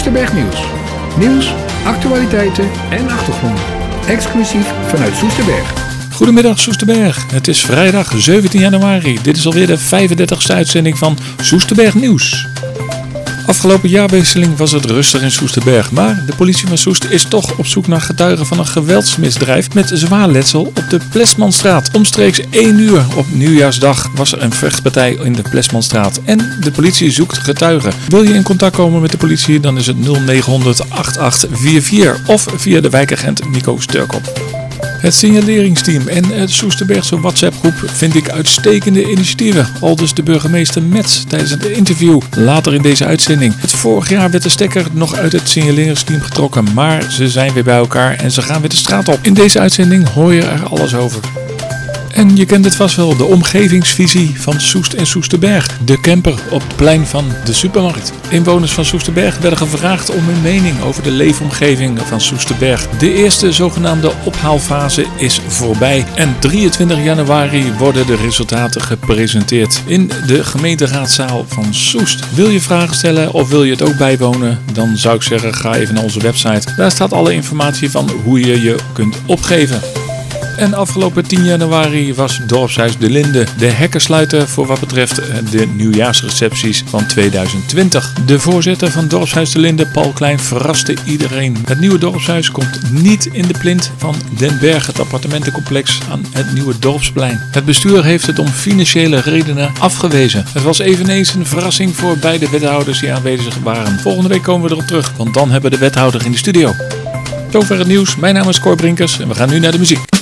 Soesterberg Nieuws. Nieuws, actualiteiten en achtergronden. Exclusief vanuit Soesterberg. Goedemiddag Soesterberg. Het is vrijdag 17 januari. Dit is alweer de 35e uitzending van Soesterberg Nieuws. Afgelopen jaarwisseling was het rustig in Soesterberg, maar de politie van Soest is toch op zoek naar getuigen van een geweldsmisdrijf met zwaar letsel op de Plesmanstraat. Omstreeks 1 uur op nieuwjaarsdag was er een vechtpartij in de Plesmanstraat en de politie zoekt getuigen. Wil je in contact komen met de politie, dan is het 0900 8844 of via de wijkagent Nico Sturkop. Het signaleringsteam en het Soesterbergse WhatsApp-groep vind ik uitstekende initiatieven. Aldus de burgemeester Mets tijdens het interview later in deze uitzending. Het vorig jaar werd de stekker nog uit het signaleringsteam getrokken, maar ze zijn weer bij elkaar en ze gaan weer de straat op. In deze uitzending hoor je er alles over. En je kent het vast wel, de omgevingsvisie van Soest en Soesterberg. De camper op het plein van de supermarkt. Inwoners van Soesterberg werden gevraagd om hun mening over de leefomgeving van Soesterberg. De eerste zogenaamde ophaalfase is voorbij. En 23 januari worden de resultaten gepresenteerd in de gemeenteraadzaal van Soest. Wil je vragen stellen of wil je het ook bijwonen? Dan zou ik zeggen, ga even naar onze website. Daar staat alle informatie van hoe je je kunt opgeven. En afgelopen 10 januari was Dorpshuis De Linde de hekken sluiten voor wat betreft de nieuwjaarsrecepties van 2020. De voorzitter van Dorpshuis De Linde, Paul Klein, verraste iedereen. Het nieuwe dorpshuis komt niet in de plint van Den Berg, het appartementencomplex aan het nieuwe dorpsplein. Het bestuur heeft het om financiële redenen afgewezen. Het was eveneens een verrassing voor beide wethouders die aanwezig waren. Volgende week komen we erop terug, want dan hebben we de wethouder in de studio. Zover het nieuws. Mijn naam is Cor Brinkers en we gaan nu naar de muziek.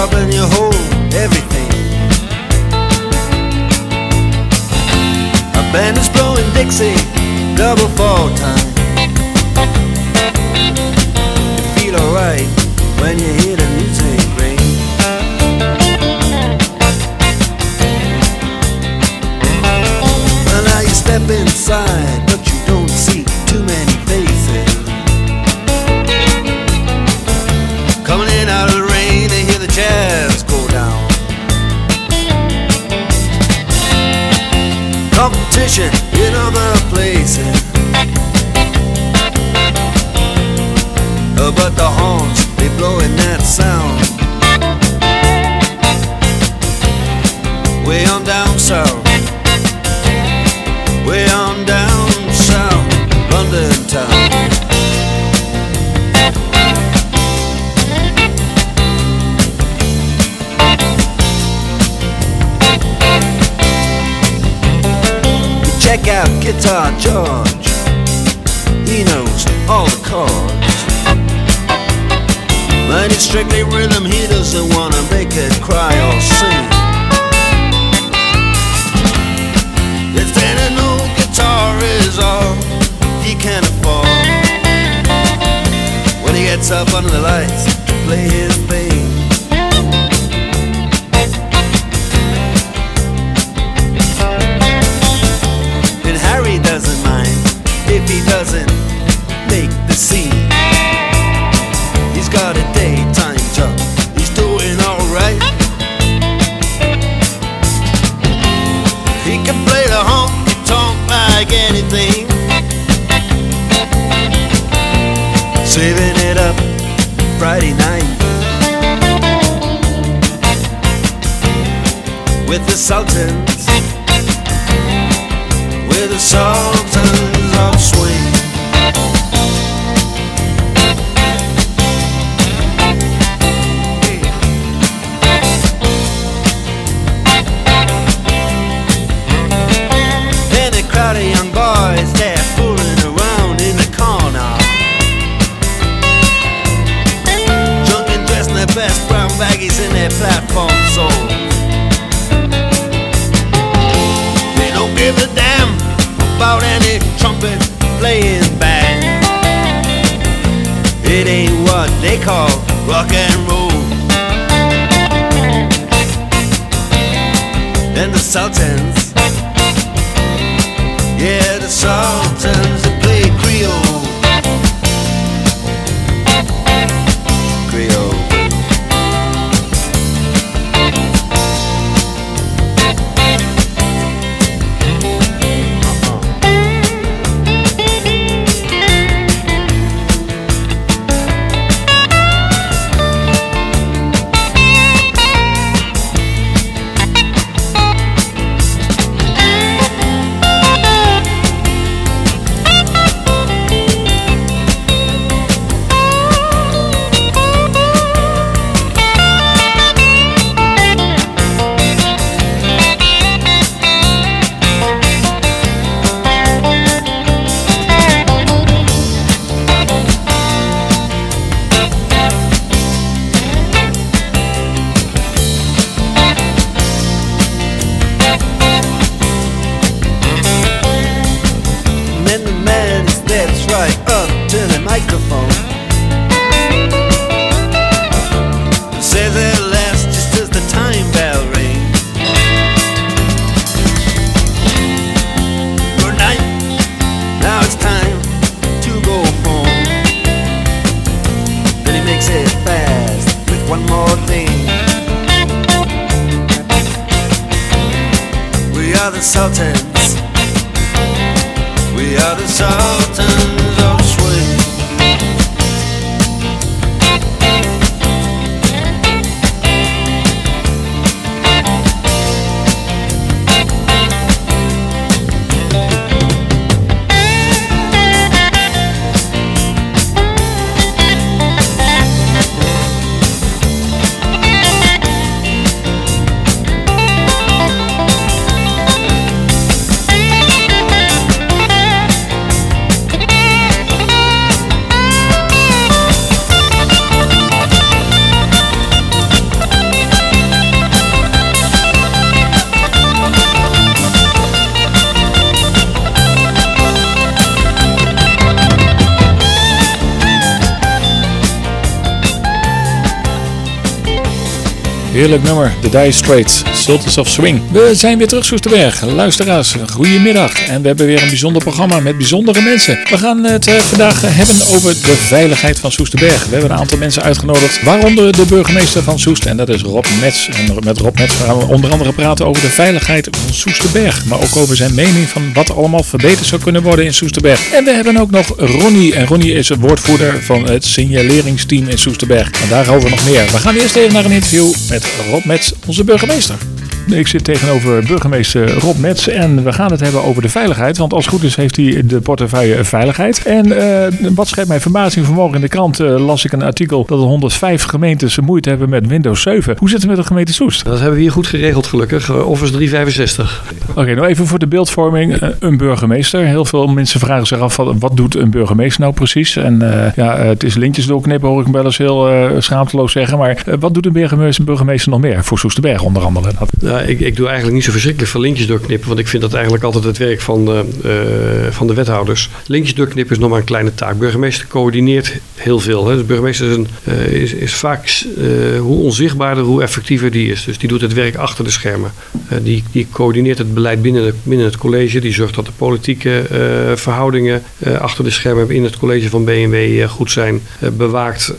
River, and you hold everything. A band is blowing Dixie, double fall time George, he knows all the chords. But it's strictly rhythm, he doesn't wanna make it cry or sing. If any no guitar is all he can afford When he gets up under the lights to play his thing Heerlijk nummer, The Dire Straits, Sultans of Swing. We zijn weer terug, Soesterberg. Luisteraars, goedemiddag. En we hebben weer een bijzonder programma met bijzondere mensen. We gaan het eh, vandaag hebben over de veiligheid van Soesterberg. We hebben een aantal mensen uitgenodigd, waaronder de burgemeester van Soest. En dat is Rob Mets. En met Rob Mets gaan we onder andere praten over de veiligheid van Soesterberg. Maar ook over zijn mening van wat allemaal verbeterd zou kunnen worden in Soesterberg. En we hebben ook nog Ronnie. En Ronnie is woordvoerder van het signaleringsteam in Soesterberg. En daarover nog meer. We gaan eerst even naar een interview met Rob Mets, onze burgemeester. Ik zit tegenover burgemeester Rob Mets en we gaan het hebben over de veiligheid. Want als het goed is heeft hij de portefeuille veiligheid. En eh, wat schrijft mijn verbazing vanmorgen in de krant eh, las ik een artikel dat er 105 gemeentes moeite hebben met Windows 7. Hoe zit het met de gemeente Soest? Dat hebben we hier goed geregeld gelukkig. Eh, Office 365. Oké, nou even voor de beeldvorming. Een burgemeester. Heel veel mensen vragen zich af wat, doet een burgemeester nou precies? En ja, het is lintjes doorknippen hoor ik hem wel eens heel schaamteloos zeggen. Maar wat doet een burgemeester, burgemeester nog meer? Voor Soesterberg onder andere. Dat- Ik, ik doe eigenlijk niet zo verschrikkelijk veel linkjes doorknippen. Want ik vind dat eigenlijk altijd het werk van, eh, van de wethouders. Linkjes doorknippen is nog maar een kleine taak. Burgemeester coördineert heel veel. Hè. De burgemeester is, een, eh, is, is vaak eh, hoe onzichtbaarder, hoe effectiever die is. Dus die doet het werk achter de schermen. Die, die coördineert het beleid binnen, de, binnen het college. Die zorgt dat de politieke verhoudingen achter de schermen in het college van BNW goed zijn. Bewaakt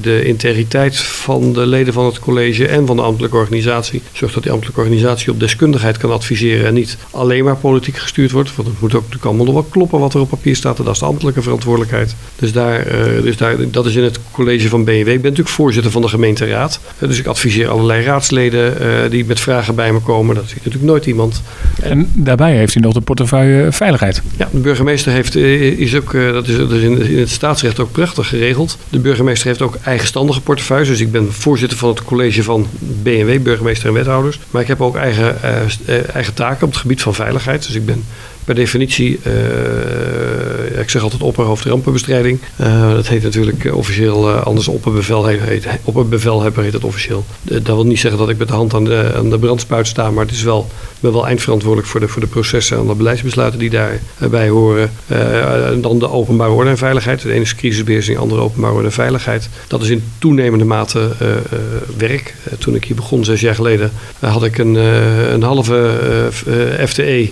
de integriteit van de leden van het college en van de ambtelijke organisatie. Zorgt dat die ambtelijke organisatie op deskundigheid kan adviseren en niet alleen maar politiek gestuurd wordt. Want het moet ook natuurlijk allemaal nog wel kloppen wat er op papier staat. En dat is de ambtelijke verantwoordelijkheid. Dus, daar, eh, dus daar, dat is in het college van BNW. Ik ben natuurlijk voorzitter van de gemeenteraad. Eh, dus ik adviseer allerlei raadsleden eh, die met vragen bij me komen. Dat ziet natuurlijk nooit iemand. En daarbij heeft hij nog de portefeuille veiligheid. Ja, de burgemeester heeft, is ook, dat is, dat is in, in het staatsrecht ook prachtig geregeld. De burgemeester heeft ook eigenstandige portefeuilles. Dus ik ben voorzitter van het college van BNW, burgemeester en wethouders. Maar ik heb ook eigen, eh, eh, eigen taken op het gebied van veiligheid. Dus ik ben per definitie eh, ik zeg altijd opperhoofd rampenbestrijding. Uh, dat heet natuurlijk officieel anders opperbevelhebber heet, opperbevelhebber heet het officieel. dat wil niet zeggen dat ik met de hand aan de, aan de brandspuit sta, maar het is wel, ben wel eindverantwoordelijk voor de, voor de processen en de beleidsbesluiten die daarbij horen. en dan de openbare orde en veiligheid. De ene is crisisbeheersing, de andere openbare orde en veiligheid. Dat is in toenemende mate werk. toen ik hier begon, zes jaar geleden, had ik een, een halve FTE,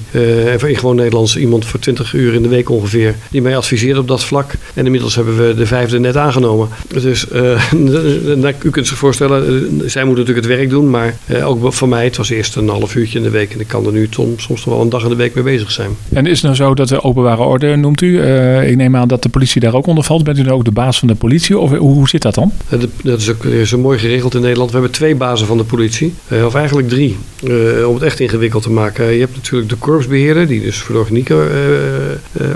in gewoon Nederlands, iemand voor 20 uur in de week ongeveer, die mij adviseert op dat vlak. En inmiddels hebben we de vijfde net aangenomen. Dus uh, u kunt zich voorstellen, eh, zij moeten natuurlijk het werk doen, maar uh, ook voor mij, het was eerst een half uurtje in de week en ik kan er nu soms nog wel een dag in de week mee bezig zijn. En is het nou zo dat de openbare orde noemt u? ik neem aan dat de politie daar ook onder valt. Bent u dan ook de baas van de politie of hoe, zit dat dan? dat is ook zo mooi geregeld in Nederland. We hebben twee bazen van de politie, of eigenlijk drie, om het echt ingewikkeld te maken. Je hebt natuurlijk de korpsbeheerder, die dus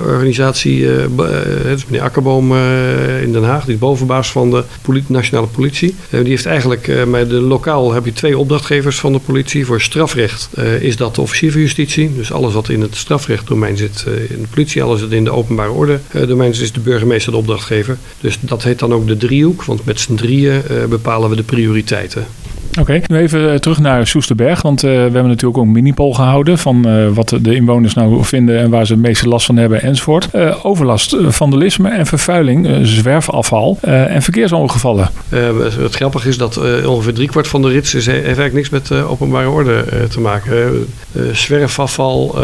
organisatie, uh, dus meneer Akkerboom in Den Haag, die is bovenbaas van de nationale politie. die heeft eigenlijk, bij de lokaal heb je twee opdrachtgevers van de politie. Voor strafrecht is dat de officier van justitie. Dus alles wat in het strafrechtdomein zit in de politie, alles wat in de openbare orde domein zit, is de burgemeester de opdrachtgever. Dus dat heet dan ook de driehoek, want met z'n drieën bepalen we de prioriteiten. Oké, nu even eh, terug naar Soesterberg. Want uh, we hebben natuurlijk ook een minipol gehouden van uh, wat de inwoners nou vinden en waar ze het meeste last van hebben enzovoort. Uh, overlast, vandalisme en vervuiling, zwerfafval en verkeersongevallen. het grappige is dat ongeveer driekwart van de rits heeft eigenlijk niks met openbare orde te maken. zwerfafval,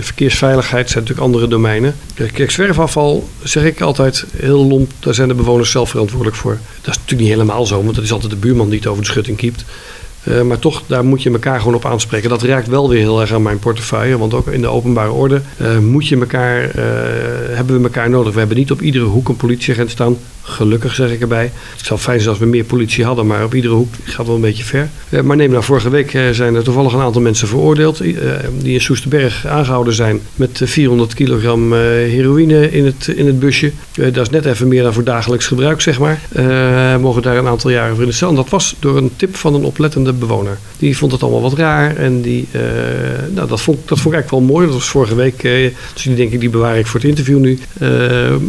verkeersveiligheid zijn natuurlijk andere domeinen. Kijk, zwerfafval zeg ik altijd heel lomp, daar zijn de bewoners zelf verantwoordelijk voor. Dat is natuurlijk niet helemaal zo, want dat is altijd de buurman die het over de schutting kiept. Uh, maar toch, daar moet je elkaar gewoon op aanspreken. Dat raakt wel weer heel erg aan mijn portefeuille. Want ook in de openbare orde uh, moet je elkaar, uh, hebben we elkaar nodig. We hebben niet op iedere hoek een politieagent staan. Gelukkig zeg ik erbij. Het zou fijn zijn als we meer politie hadden, maar op iedere hoek gaat wel een beetje ver. Maar neem nou, vorige week zijn er toevallig een aantal mensen veroordeeld. Die in Soesterberg aangehouden zijn met 400 kilogram heroïne in het, in het busje. dat is net even meer dan voor dagelijks gebruik, zeg maar. mogen daar een aantal jaren voor in de cel. En dat was door een tip van een oplettende bewoner. Die vond het allemaal wat raar en die, nou, dat, vond, dat vond ik eigenlijk wel mooi. Dat was vorige week. dus die denk ik, die bewaar ik voor het interview nu.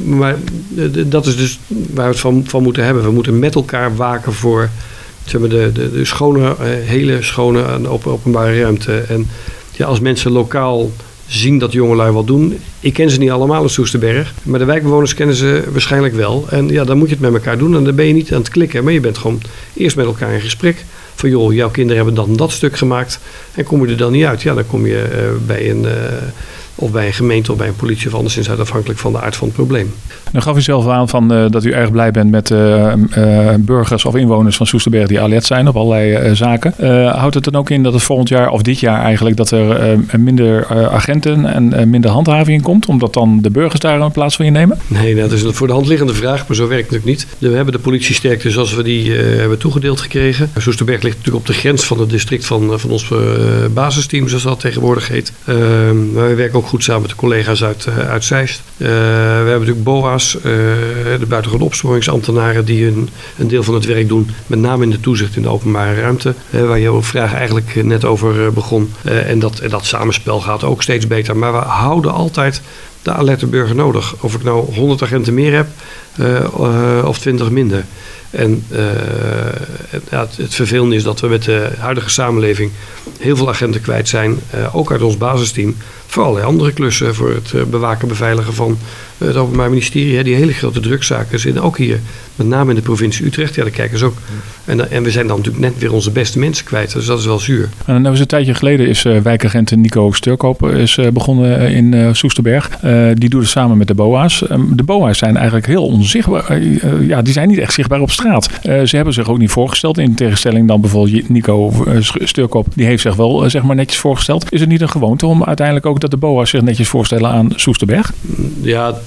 maar dat is dus waar we het van, van moeten hebben. We moeten met elkaar waken voor zeg maar, de, de, de schone, hele schone en openbare ruimte. En ja, als mensen lokaal zien dat jongelui wat doen. Ik ken ze niet allemaal in Soesterberg, maar de wijkbewoners kennen ze waarschijnlijk wel. En ja, dan moet je het met elkaar doen en dan ben je niet aan het klikken, maar je bent gewoon eerst met elkaar in gesprek. Van joh, jouw kinderen hebben dan dat stuk gemaakt en kom je er dan niet uit. Ja, dan kom je uh, bij een... Of bij een gemeente of bij een politie of anderszins uitafhankelijk van de aard van het probleem. Dan gaf u zelf aan van, uh, dat u erg blij bent met uh, uh, burgers of inwoners van Soesterberg die alert zijn op allerlei zaken. houdt het dan ook in dat het volgend jaar of dit jaar eigenlijk dat er minder agenten en minder handhaving komt, omdat dan de burgers daar een plaats van innemen? Nee, dat is een voor de hand liggende vraag, maar zo werkt het natuurlijk niet. We hebben de politiesterkte zoals we die hebben toegedeeld gekregen. Soesterberg ligt natuurlijk op de grens van het district van, van ons basisteam, zoals dat tegenwoordig heet. Ehm, maar we werken ook goed samen met de collega's uit, uit Zeist. we hebben natuurlijk BOA uh, de buitengewone opsporingsambtenaren die een, een, deel van het werk doen, met name in de toezicht in de openbare ruimte, waar jouw vraag eigenlijk net over begon. en dat, dat samenspel gaat ook steeds beter. Maar we houden altijd de alerte burger nodig. Of ik nou 100 agenten meer heb of 20 minder. En het, ja, het, vervelende is dat we met de huidige samenleving heel veel agenten kwijt zijn, ook uit ons basisteam, voor allerlei andere klussen, voor het bewaken, beveiligen van het Openbaar Ministerie, die hele grote drukzaken zitten ook hier. Met name in de provincie Utrecht. Ja, daar kijken ze ook. En, en we zijn dan natuurlijk net weer onze beste mensen kwijt. Dus dat is wel zuur. En nou, een tijdje geleden is uh, wijkagent Nico Sturkoop eh, is, uh, begonnen in uh, Soesterberg. die doet het samen met de BOA's. Um, de BOA's zijn eigenlijk heel onzichtbaar. ja, die zijn niet echt zichtbaar op straat. ze hebben zich ook niet voorgesteld. In tegenstelling dan bijvoorbeeld Nico Sturkoop. Die heeft zich wel zeg maar netjes voorgesteld. Is het niet een gewoonte om uiteindelijk ook dat de BOA's zich netjes voorstellen aan Soesterberg? Ja,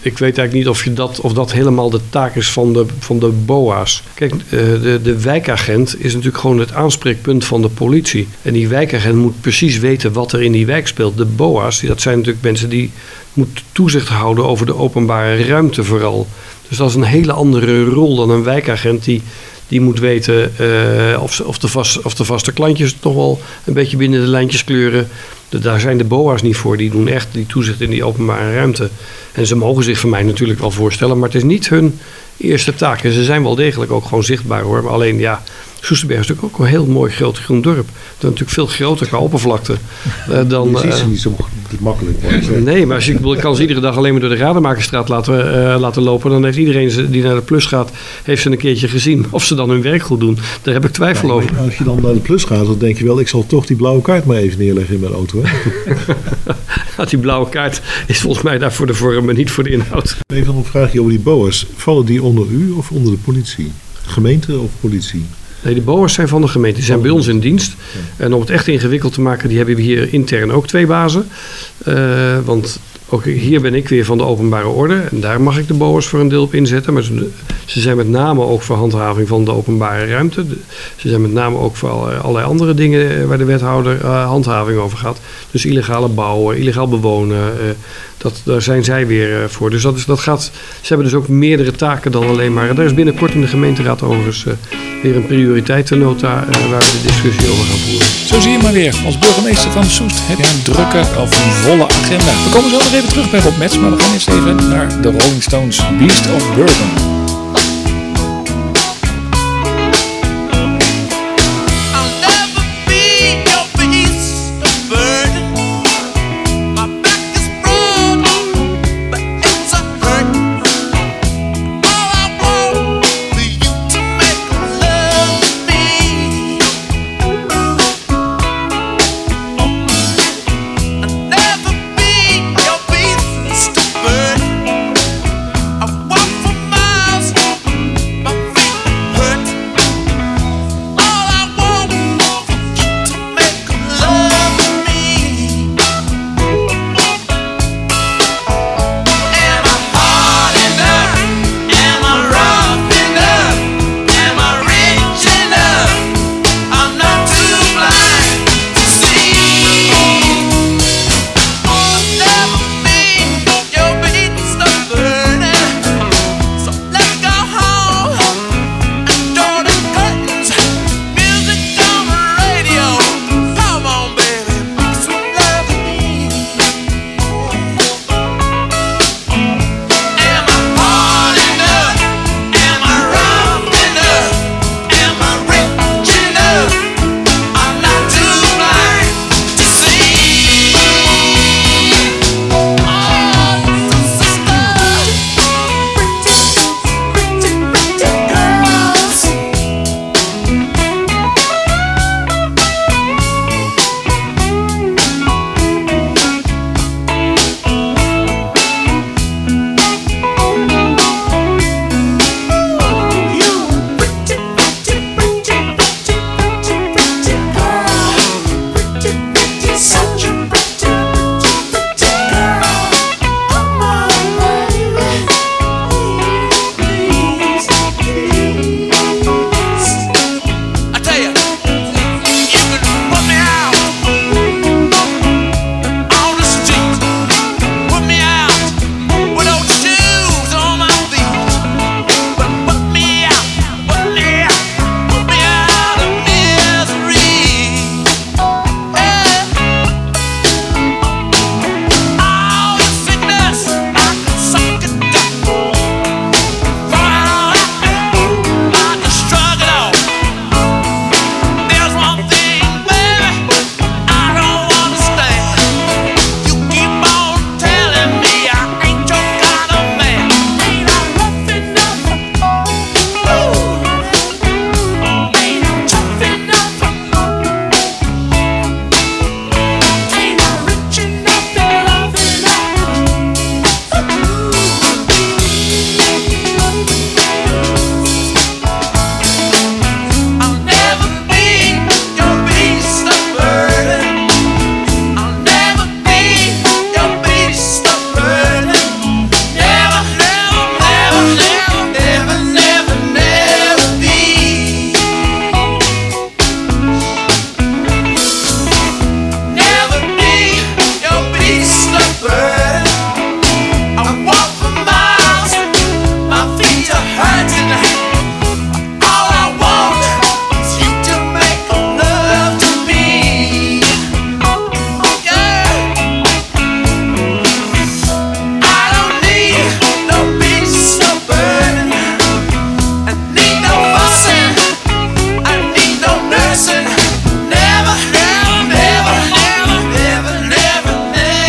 ik weet eigenlijk niet of, je dat, of dat helemaal de taak is van de, van de BOA's. Kijk, eh, de, de wijkagent is natuurlijk gewoon het aanspreekpunt van de politie. En die wijkagent moet precies weten wat er in die wijk speelt. De BOA's, dat zijn natuurlijk mensen die moeten toezicht houden over de openbare ruimte vooral. Dus dat is een hele andere rol dan een wijkagent die Die moet weten eh, of, of, de vast, of de vaste klantjes toch wel een beetje binnen de lijntjes kleuren. De- daar zijn de BOA's niet voor. Die doen echt die toezicht in die openbare ruimte. En ze mogen zich van mij natuurlijk wel voorstellen, maar het is niet hun eerste taak. En ze zijn wel degelijk ook gewoon zichtbaar hoor. Maar alleen ja, Soesterberg is natuurlijk ook een heel mooi groot groen dorp. Dat is natuurlijk veel groter qua oppervlakte eh, dan... Je ziet eh, niet zo makkelijk. Nee, maar als je, ik ik kan ze iedere dag alleen maar door de Rademakerstraat laten, eh, laten lopen. Dan heeft iedereen die naar de plus gaat, heeft ze een keertje gezien. Of ze dan hun werk goed doen, daar heb ik twijfel over. Als je dan naar de plus gaat, dan denk je wel, ik zal toch die blauwe kaart maar even neerleggen in mijn auto. Hè? Dat die blauwe kaart is volgens mij daar voor de vorm en niet voor de inhoud. Even een vraagje over die BOA's. Vallen die onder u of onder de politie? Gemeente of politie? Nee, de BOA's zijn van de gemeente. Die zijn bij ons in dienst. En om het echt ingewikkeld te maken, die hebben we hier intern ook twee bazen. Eh, want ook hier ben ik weer van de openbare orde. En daar mag ik de BOA's voor een deel op inzetten. Maar ze, ze zijn met name ook voor handhaving van de openbare ruimte. Ze zijn met name ook voor allerlei, andere dingen eh, waar de wethouder eh, handhaving over gaat. Dus illegale bouwen, illegaal bewonen. Dat, daar zijn zij weer eh, voor. Dus dat, is, dat gaat, ze hebben dus ook meerdere taken dan alleen maar. Daar is binnenkort in de gemeenteraad overigens eh, weer een prioriteitennota eh, waar we de discussie over gaan voeren. Zo zie je maar weer. Als burgemeester van Soest heb je een drukke of een volle agenda. We komen zo nog even terug bij Rob Mets, maar we gaan eerst even naar de Rolling Stones Beast of Burden.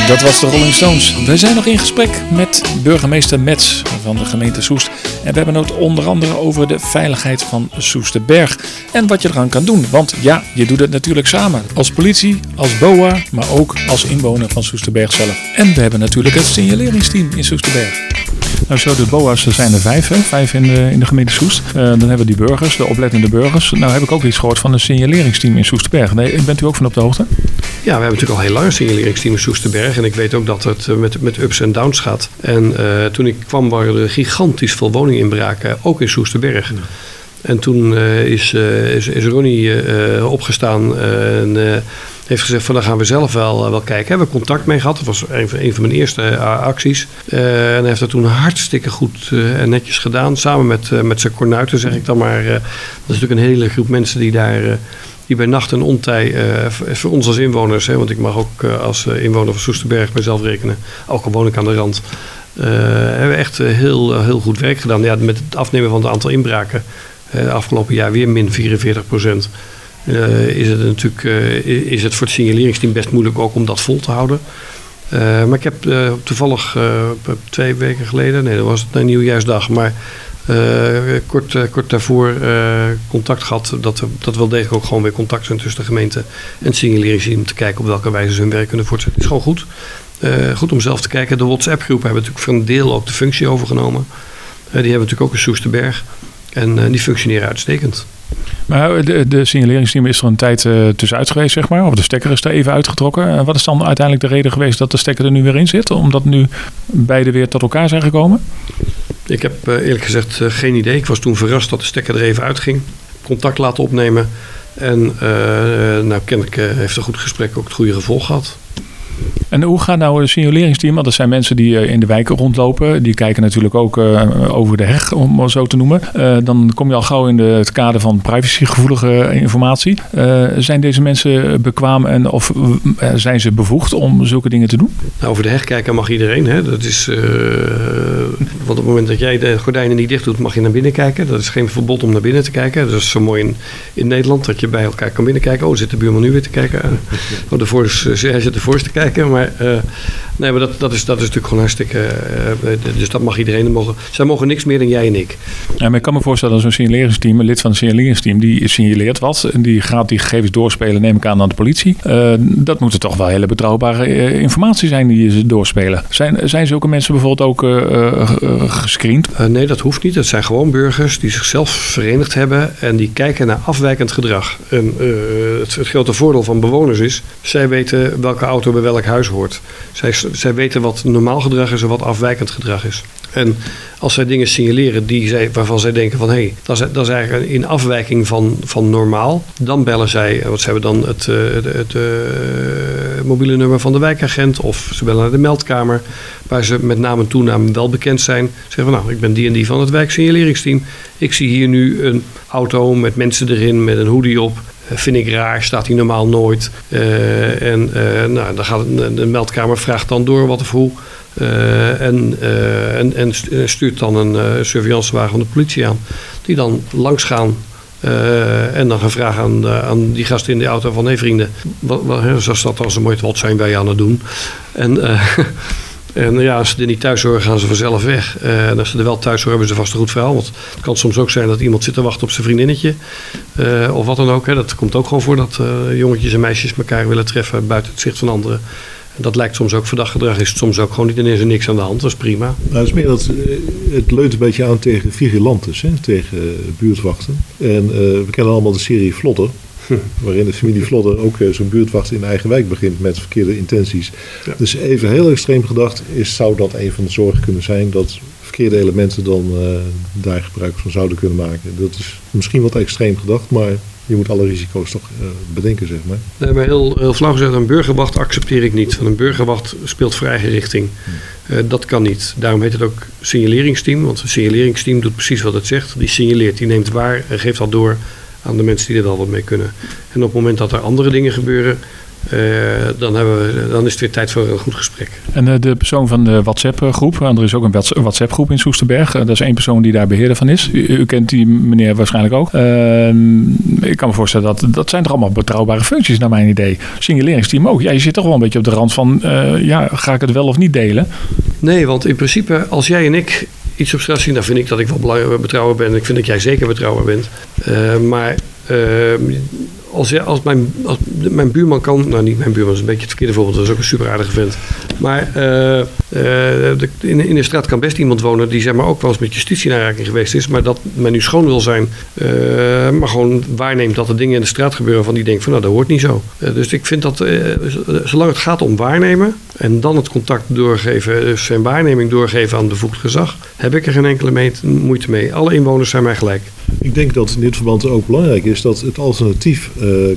Dat was de Rolling Stones. Wij zijn nog in gesprek met burgemeester Mets van de gemeente Soest. En we hebben het onder andere over de veiligheid van Soesterberg. En wat je eraan kan doen. Want ja, je doet het natuurlijk samen. Als politie, als BOA, maar ook als inwoner van Soesterberg zelf. En we hebben natuurlijk het signaleringsteam in Soesterberg. Nou, zo de BOA's er zijn er vijf, hè? vijf in de, in de gemeente Soest. Eh, dan hebben we die burgers, de oplettende burgers. Nou heb ik ook iets gehoord van een signaleringsteam in Soesterberg. Nee, bent u ook van op de hoogte? Ja, we hebben natuurlijk al heel lang een signaleringsteam in Soesterberg. En ik weet ook dat het eh, met, met ups en downs gaat. En eh, toen ik kwam waren er gigantisch veel woninginbraken, ook in Soesterberg. En toen is, is, is Ronnie opgestaan en heeft gezegd van daar gaan we zelf wel, eh, wel kijken. Hebben we contact mee gehad. Dat was een, van- een van mijn eerste eh, acties. Eh, en hij heeft dat toen hartstikke goed en netjes gedaan. Samen met, met zijn kornuiten zeg ik dan maar. dat is natuurlijk een hele groep mensen die daar... die bij nacht en ontij, voor- ons als inwoners, hè, want ik mag ook als inwoner van Soesterberg mezelf rekenen, ook al woon ik aan de rand, hebben we echt heel, heel goed werk gedaan. Ja, met het afnemen van het aantal inbraken, afgelopen jaar weer min 44 procent, is het natuurlijk eh, is het voor het signaleringsteam best moeilijk ook om dat vol te houden. Eh, maar ik heb eh, toevallig eh, twee weken geleden, nee dat was het een nieuwjaarsdag, maar eh, kort, eh, kort daarvoor eh, contact gehad. Dat dat wel degelijk ook gewoon weer contact zijn tussen de gemeente en het signaleringsteam. Te kijken op welke wijze ze hun werk kunnen voortzetten. Het is gewoon goed. Eh, goed om zelf te kijken. De WhatsApp-groep hebben natuurlijk voor een deel ook de functie overgenomen. Eh, die hebben natuurlijk ook in Soesterberg. En eh, die functioneren uitstekend. Maar de, de signaleringsteam is er een tijd eh, tussenuit geweest, zeg maar. Of de stekker is er even uitgetrokken. En wat is dan uiteindelijk de reden geweest dat de stekker er nu weer in zit? Omdat nu beide weer tot elkaar zijn gekomen? Ik heb eh, eerlijk gezegd eh, geen idee. Ik was toen verrast dat de stekker er even uitging. Contact laten opnemen. En eh, nou, kennelijk eh, heeft een goed gesprek ook het goede gevolg gehad. En hoe gaat nou een signaleringsteam? Want dat zijn mensen die eh, in de wijken rondlopen. Die kijken natuurlijk ook eh, over de heg, om maar zo te noemen. Eh, dan kom je al gauw in de, het kader van privacygevoelige informatie. Zijn deze mensen bekwaam en of zijn ze bevoegd om zulke dingen te doen? Nou, over de heg kijken mag iedereen. Hè? Dat is, want op het moment dat jij de gordijnen niet dicht doet, mag je naar binnen kijken. Dat is geen verbod om naar binnen te kijken. Dat is zo mooi in, in Nederland, dat je bij elkaar kan binnenkijken. Oh, zit de buurman nu weer te kijken? oh, de hij zit ervoor te kijken. Eh, nee, maar dat, dat, is, dat is natuurlijk gewoon hartstikke... eh, dus dat mag iedereen. Dat Mogen, zij mogen niks meer dan jij en ik. Ja, maar ik kan me voorstellen dat zo'n signaleringsteam, een lid van het signaleringsteam, die signaleert wat. En die gaat die gegevens doorspelen, neem ik aan, aan de politie. Eh, dat moeten toch wel hele betrouwbare eh, informatie zijn die ze doorspelen. Zijn, zijn zulke mensen bijvoorbeeld ook eh, eh, eh, gescreend? Eh, nee, dat hoeft niet. Het zijn gewoon burgers die zichzelf verenigd hebben en die kijken naar afwijkend gedrag. En eh, het, het grote voordeel van bewoners is, zij weten welke auto bij welk huis hoort. Zij, zij weten wat normaal gedrag is en wat afwijkend gedrag is. En als zij dingen signaleren die zij, waarvan zij denken van hé, hey, dat, is, dat is eigenlijk in afwijking van, van normaal, dan bellen zij, eh, wat ze hebben dan het, eh, het, eh, mobiele nummer van de wijkagent of ze bellen naar de meldkamer, waar ze met naam en toenaam wel bekend zijn. Zeggen van nou, ik ben die en die van het wijksignaleringsteam. Ik zie hier nu een auto met mensen erin met een hoodie op. Eh, Vind ik raar, staat hier normaal nooit. Eh, en eh, nou, dan gaat de meldkamer vraagt dan door wat of hoe. En, en, en stu- stuurt dan een surveillancewagen van de politie aan. Die dan langs gaan en dan gaan vragen aan, aan die gasten in de auto van... hé vrienden, wat, wat, zoals dat als een mooi wat zijn wij aan het doen? En, en ja, als ze er niet thuis horen, gaan ze vanzelf weg. Eh, en als ze er wel thuis horen, hebben ze vast een goed verhaal. Want het kan soms ook zijn dat iemand zit te wachten op zijn vriendinnetje. eh, of wat dan ook. Hè. Dat komt ook gewoon voor dat eh, jongetjes en meisjes elkaar willen treffen buiten het zicht van anderen. En dat lijkt soms ook verdacht gedrag. Is het soms ook gewoon niet. Is er niks aan de hand. Dat is prima. Nou, het is meer dat het leunt een beetje aan tegen vigilantes, hè, tegen buurtwachten. En we kennen allemaal de serie Vlodder, waarin de familie Vlodder ook eh, zo'n buurtwacht in eigen wijk begint met verkeerde intenties. Ja. Dus even heel extreem gedacht, is, zou dat een van de zorgen kunnen zijn dat verkeerde elementen dan eh, daar gebruik van zouden kunnen maken. Dat is misschien wat extreem gedacht, maar je moet alle risico's toch eh, bedenken, zeg maar. Nee, maar heel, heel flauw gezegd, een burgerwacht accepteer ik niet. Want een burgerwacht speelt voor eigen richting. Eh, dat kan niet. Daarom heet het ook signaleringsteam. Want een signaleringsteam doet precies wat het zegt. Die signaleert, die neemt waar en geeft dat door aan de mensen die er al wat mee kunnen. En op het moment dat er andere dingen gebeuren, eh, dan, hebben we, dan is het weer tijd voor een goed gesprek. En eh, de persoon van de WhatsApp-groep, er is ook een Whats- WhatsApp-groep in Soesterberg. Eh, dat is één persoon die daar beheerder van is. U, u kent die meneer waarschijnlijk ook. Ehm, ik kan me voorstellen dat dat zijn toch allemaal betrouwbare functies naar mijn idee. Signaleringsteam ook. Ja, je zit toch wel een beetje op de rand van, ja, ga ik het wel of niet delen? Nee, want in principe, als jij en ik iets op straat zien, dan vind ik dat ik wel betrouwbaar ben. Ik vind dat jij zeker betrouwbaar bent. Eh, maar eh, als, jij- als, mijn, als mijn buurman kan, nou niet mijn buurman, is een beetje het verkeerde voorbeeld, dat is ook een super aardige vent. Maar eh, eh, in, in de straat kan best iemand wonen die zeg maar ook wel eens met justitie in aanraking geweest is, maar dat men nu schoon wil zijn, eh, maar gewoon waarneemt dat er dingen in de straat gebeuren van die denkt van nou dat hoort niet zo. Dus ik vind dat, zolang het gaat om waarnemen en dan het contact doorgeven, dus zijn waarneming doorgeven aan bevoegd gezag, heb ik er geen enkele moeite mee. Alle inwoners zijn mij gelijk. Ik denk dat in dit verband ook belangrijk is dat het alternatief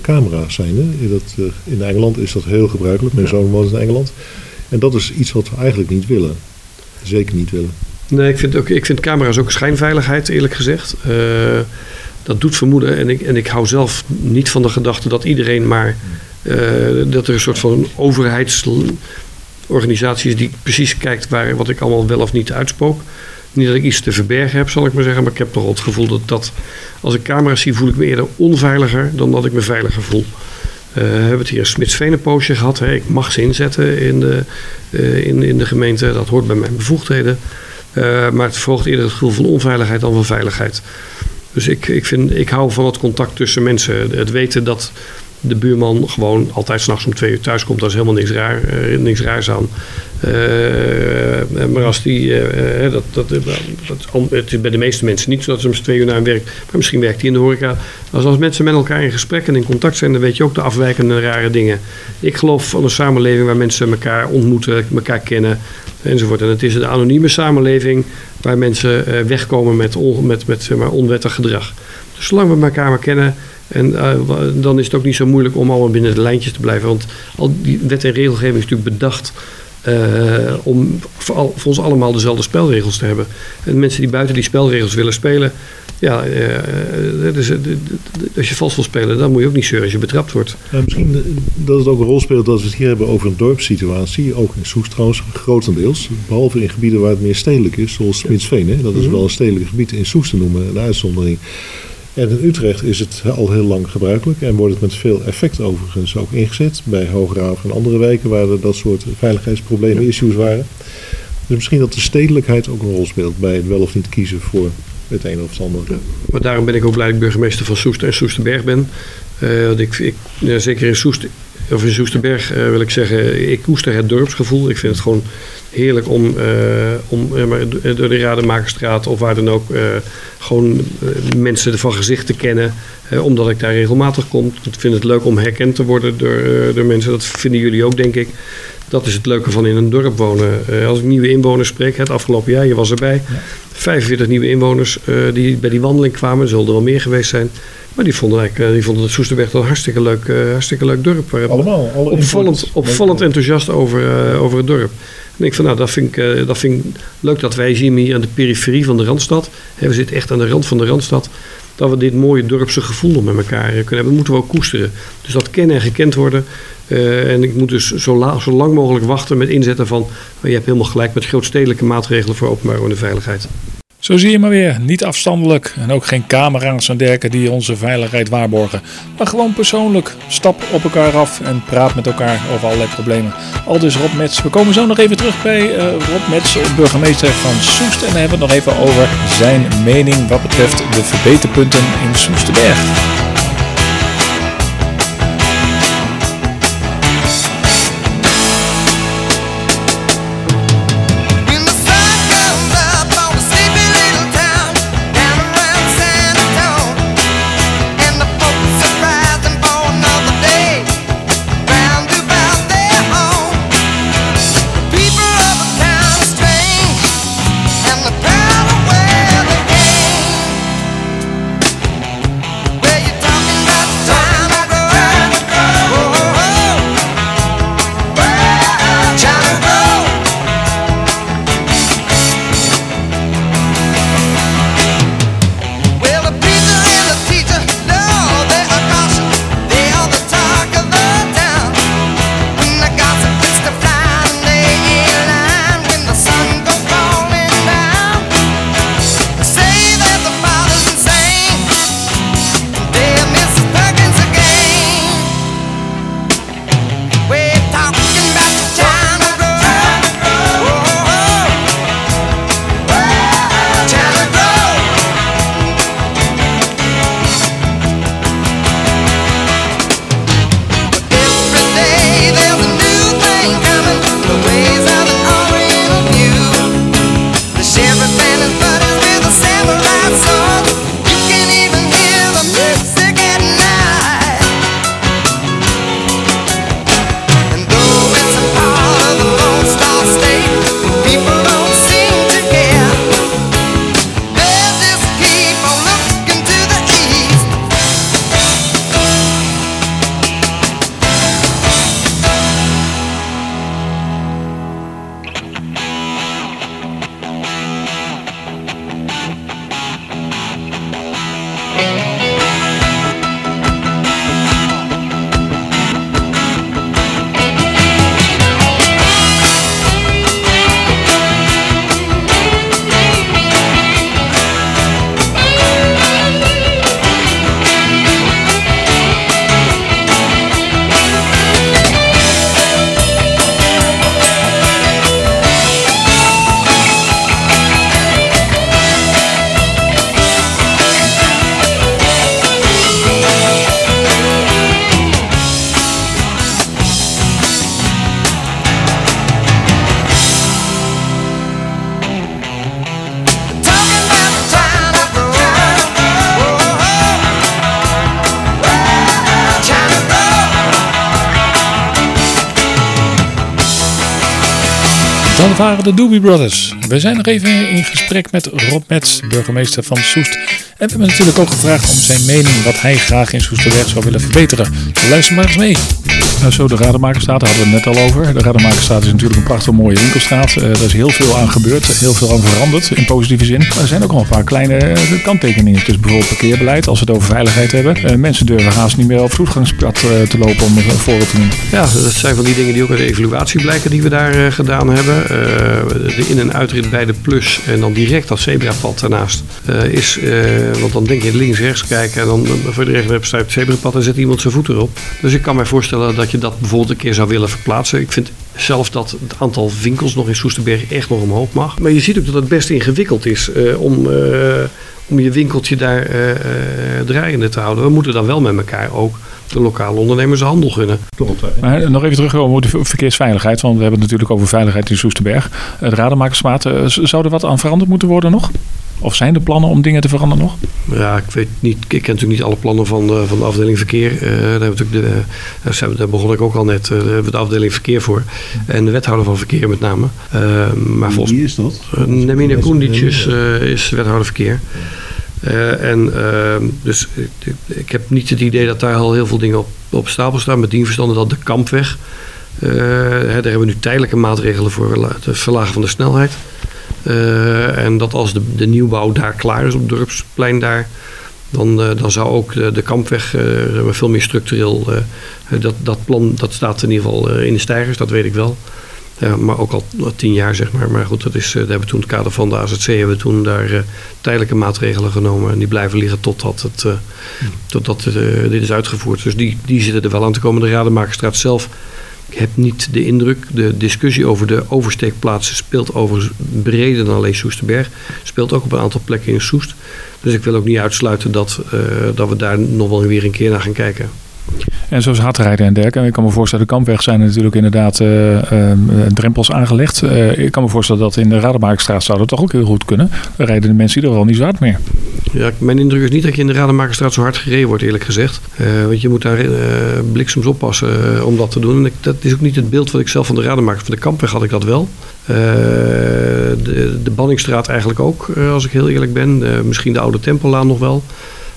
camera's zijn. Hè? Dat, eh, in Engeland is dat heel gebruikelijk. Mijn zoon woont in Engeland. En dat is iets wat we eigenlijk niet willen. Zeker niet willen. Nee, ik vind, ook, ik vind camera's ook schijnveiligheid, eerlijk gezegd. Eh, dat doet vermoeden. En ik, en ik hou zelf niet van de gedachte dat iedereen maar. eh, dat er een soort van overheidsorganisatie is die precies kijkt waar, wat ik allemaal wel of niet uitspook. Niet dat ik iets te verbergen heb, zal ik maar zeggen. Maar ik heb toch het gevoel dat, dat als ik camera's zie, voel ik me eerder onveiliger dan dat ik me veiliger voel. Eh, we hebben het hier een poosje gehad. Hè. Ik mag ze inzetten in de, eh, in, in de gemeente. Dat hoort bij mijn bevoegdheden. Eh, maar het verhoogt eerder het gevoel van onveiligheid dan van veiligheid. Dus ik, ik, vind, ik hou van het contact tussen mensen. Het weten dat de buurman gewoon altijd s'nachts om twee uur thuis komt. Daar is helemaal niks, raar, eh, niks raars aan. Eh, maar als die, eh, dat, dat, dat, dat- het is bij de meeste mensen niet zo dat ze om twee uur naar hun werk, maar misschien werkt hij in de horeca. Als, als mensen met elkaar in gesprek en in contact zijn, dan weet je ook de afwijkende rare dingen. Ik geloof van een samenleving waar mensen elkaar ontmoeten, elkaar kennen enzovoort. En het is een anonieme samenleving waar mensen wegkomen met, on, met, met maar, onwettig gedrag. Dus zolang we elkaar maar kennen, en, eh, dan is het ook niet zo moeilijk om allemaal binnen de lijntjes te blijven. Want al die wet en regelgeving is natuurlijk bedacht eh, om voor, al- voor ons allemaal dezelfde spelregels te hebben. En mensen die buiten die spelregels willen spelen, ja, eh, dus, als je vals wil spelen, dan moet je ook niet zeuren als je betrapt wordt. Misschien dat het ook een rol speelt dat we het hier hebben over een dorpssituatie. Ook in Soest trouwens, grotendeels. Behalve in gebieden waar het meer stedelijk is, zoals Smitsveen. Hè? Dat is wel een stedelijk gebied. In Soest te noemen, een uitzondering. En in Utrecht is het al heel lang gebruikelijk en wordt het met veel effect overigens ook ingezet. Bij Hoograaf en andere wijken waar er dat soort veiligheidsproblemen, issues waren. Dus misschien dat de stedelijkheid ook een rol speelt bij het wel of niet kiezen voor het een of het ander. Maar daarom ben ik ook blij dat ik burgemeester van Soest en Soesterberg ben. Eh, want ik, ik, ja, zeker in Soest, of in Soesterberg eh, wil ik zeggen, ik koester het dorpsgevoel. Ik vind het gewoon heerlijk om, eh, om eh, door de Rademakerstraat of waar dan ook eh, gewoon mensen van gezicht te kennen. omdat ik daar regelmatig kom. Ik vind het leuk om herkend te worden door, door mensen. Dat vinden jullie ook, denk ik. Dat is het leuke van in een dorp wonen. Als ik nieuwe inwoners spreek, het afgelopen jaar, je was erbij. 45 nieuwe inwoners die bij die wandeling kwamen. Er zullen er wel meer geweest zijn. Maar die vonden, eigenlijk, die vonden het Soesterberg een hartstikke leuk, hartstikke leuk dorp. Allemaal. Alle opvallend, opvallend enthousiast over, over het dorp. En ik van, nou, dat vind ik, eh, dat vind leuk dat wij zien hier aan de periferie van de Randstad. We zitten echt aan de rand van de Randstad. Dat we dit mooie dorpse gevoel met elkaar kunnen hebben. Dat moeten we ook koesteren. Dus dat kennen en gekend worden. Eh, en ik moet dus zo, zo lang mogelijk wachten met inzetten van... oh, je hebt helemaal gelijk met grootstedelijke maatregelen voor openbare veiligheid. Zo zie je maar weer, niet afstandelijk en ook geen camera's en derken die onze veiligheid waarborgen. Maar gewoon persoonlijk, stap op elkaar af en praat met elkaar over allerlei problemen. Al dus Rob Mets. We komen zo nog even terug bij eh, Rob Mets, burgemeester van Soest. En dan hebben we het nog even over zijn mening wat betreft de verbeterpunten in Soesterberg. Dat waren de Doobie Brothers. We zijn nog even in gesprek met Rob Metz, burgemeester van Soest. En we hebben natuurlijk ook gevraagd om zijn mening wat hij graag in Soesterberg zou willen verbeteren. Luister maar eens mee. Nou, zo, de Rademakerstraat, daar hadden we het net al over. De Rademakerstraat is natuurlijk een prachtig mooie winkelstraat. Eh, er is heel veel aan gebeurd, heel veel aan veranderd in positieve zin. Maar er zijn ook nog een paar kleine eh, kanttekeningen. Dus bijvoorbeeld parkeerbeleid, als we het over veiligheid hebben. Eh, mensen durven haast niet meer op voetgangspad te lopen om een voorbeeld te noemen. Ja, dat zijn van die dingen die ook uit de evaluatie blijken die we daar gedaan hebben. De in- en uitrit bij de Plus en dan direct dat zebrapad daarnaast is, want dan denk je links-rechts kijken en dan voor de rechter staat het zebrapad en zet iemand zijn voet erop. Dus ik kan mij voorstellen dat je dat bijvoorbeeld een keer zou willen verplaatsen. Ik vind zelf dat het aantal winkels nog in Soesterberg echt nog omhoog mag. Maar je ziet ook dat het best ingewikkeld is eh, om, eh, om je winkeltje daar eh, eh, draaiende te houden. We moeten dan wel met elkaar ook de lokale ondernemers de handel gunnen. Maar nog even terugkomen op de ver- verkeersveiligheid. Want we hebben het natuurlijk over veiligheid in Soesterberg. De Rademakersmaat, z- zou er wat aan veranderd moeten worden nog? Of zijn er plannen om dingen te veranderen nog? Ja, ik weet niet. Ik ken natuurlijk niet alle plannen van de, van de afdeling verkeer. Eh, daar, hebben we natuurlijk de, daar, zijn we- daar begon ik ook al net. eh, daar hebben we de afdeling verkeer voor. En de wethouder van verkeer met name. Eh, maar volgens Wie is dat? Uh, Nemine Koendic is, eh, is wethouder verkeer. Eh, en ehm, dus ik, ik heb niet het idee dat daar al heel veel dingen op, op stapel staan. Met die verstande dat de kampweg. eh, hè, daar hebben we nu tijdelijke maatregelen voor het verlagen van de snelheid. Eh, en dat als de, de nieuwbouw daar klaar is op het dorpsplein daar. Dan, eh, dan zou ook de, de kampweg eh, veel meer structureel. dat, dat plan dat staat in ieder geval in de stijgers, dat weet ik wel. Ja, maar ook al tien jaar, zeg maar. Maar goed, dat is, daar hebben we toen in het kader van de AZC hebben we toen daar tijdelijke maatregelen genomen. En die blijven liggen totdat, het, eh, totdat dit is uitgevoerd. Dus die, die zitten er wel aan te komen. De Rademakerstraat zelf, ik heb niet de indruk. De discussie over de oversteekplaatsen speelt overigens breder dan alleen Soesterberg. Speelt ook op een aantal plekken in Soest. Dus ik wil ook niet uitsluiten dat, eh, dat we daar nog wel weer een keer naar gaan kijken. En zoals hardrijden en dergelijke. Ik kan me voorstellen, de kampweg zijn natuurlijk inderdaad eh, drempels aangelegd. Ik kan me voorstellen dat in de Rademakerstraat zou dat toch ook heel goed kunnen. Dan rijden de mensen ieder geval niet zo meer. Ja, mijn indruk is niet dat je in de Rademakerstraat zo hard gereden wordt, eerlijk gezegd. Eh, want je moet daar eh, bliksems oppassen eh, om dat te doen. En ik, dat is ook niet het beeld wat ik zelf van de Rademaker. Van de Kampweg had ik dat wel. De, de Banningstraat eigenlijk ook, als ik heel eerlijk ben. Misschien de Oude Tempellaan nog wel.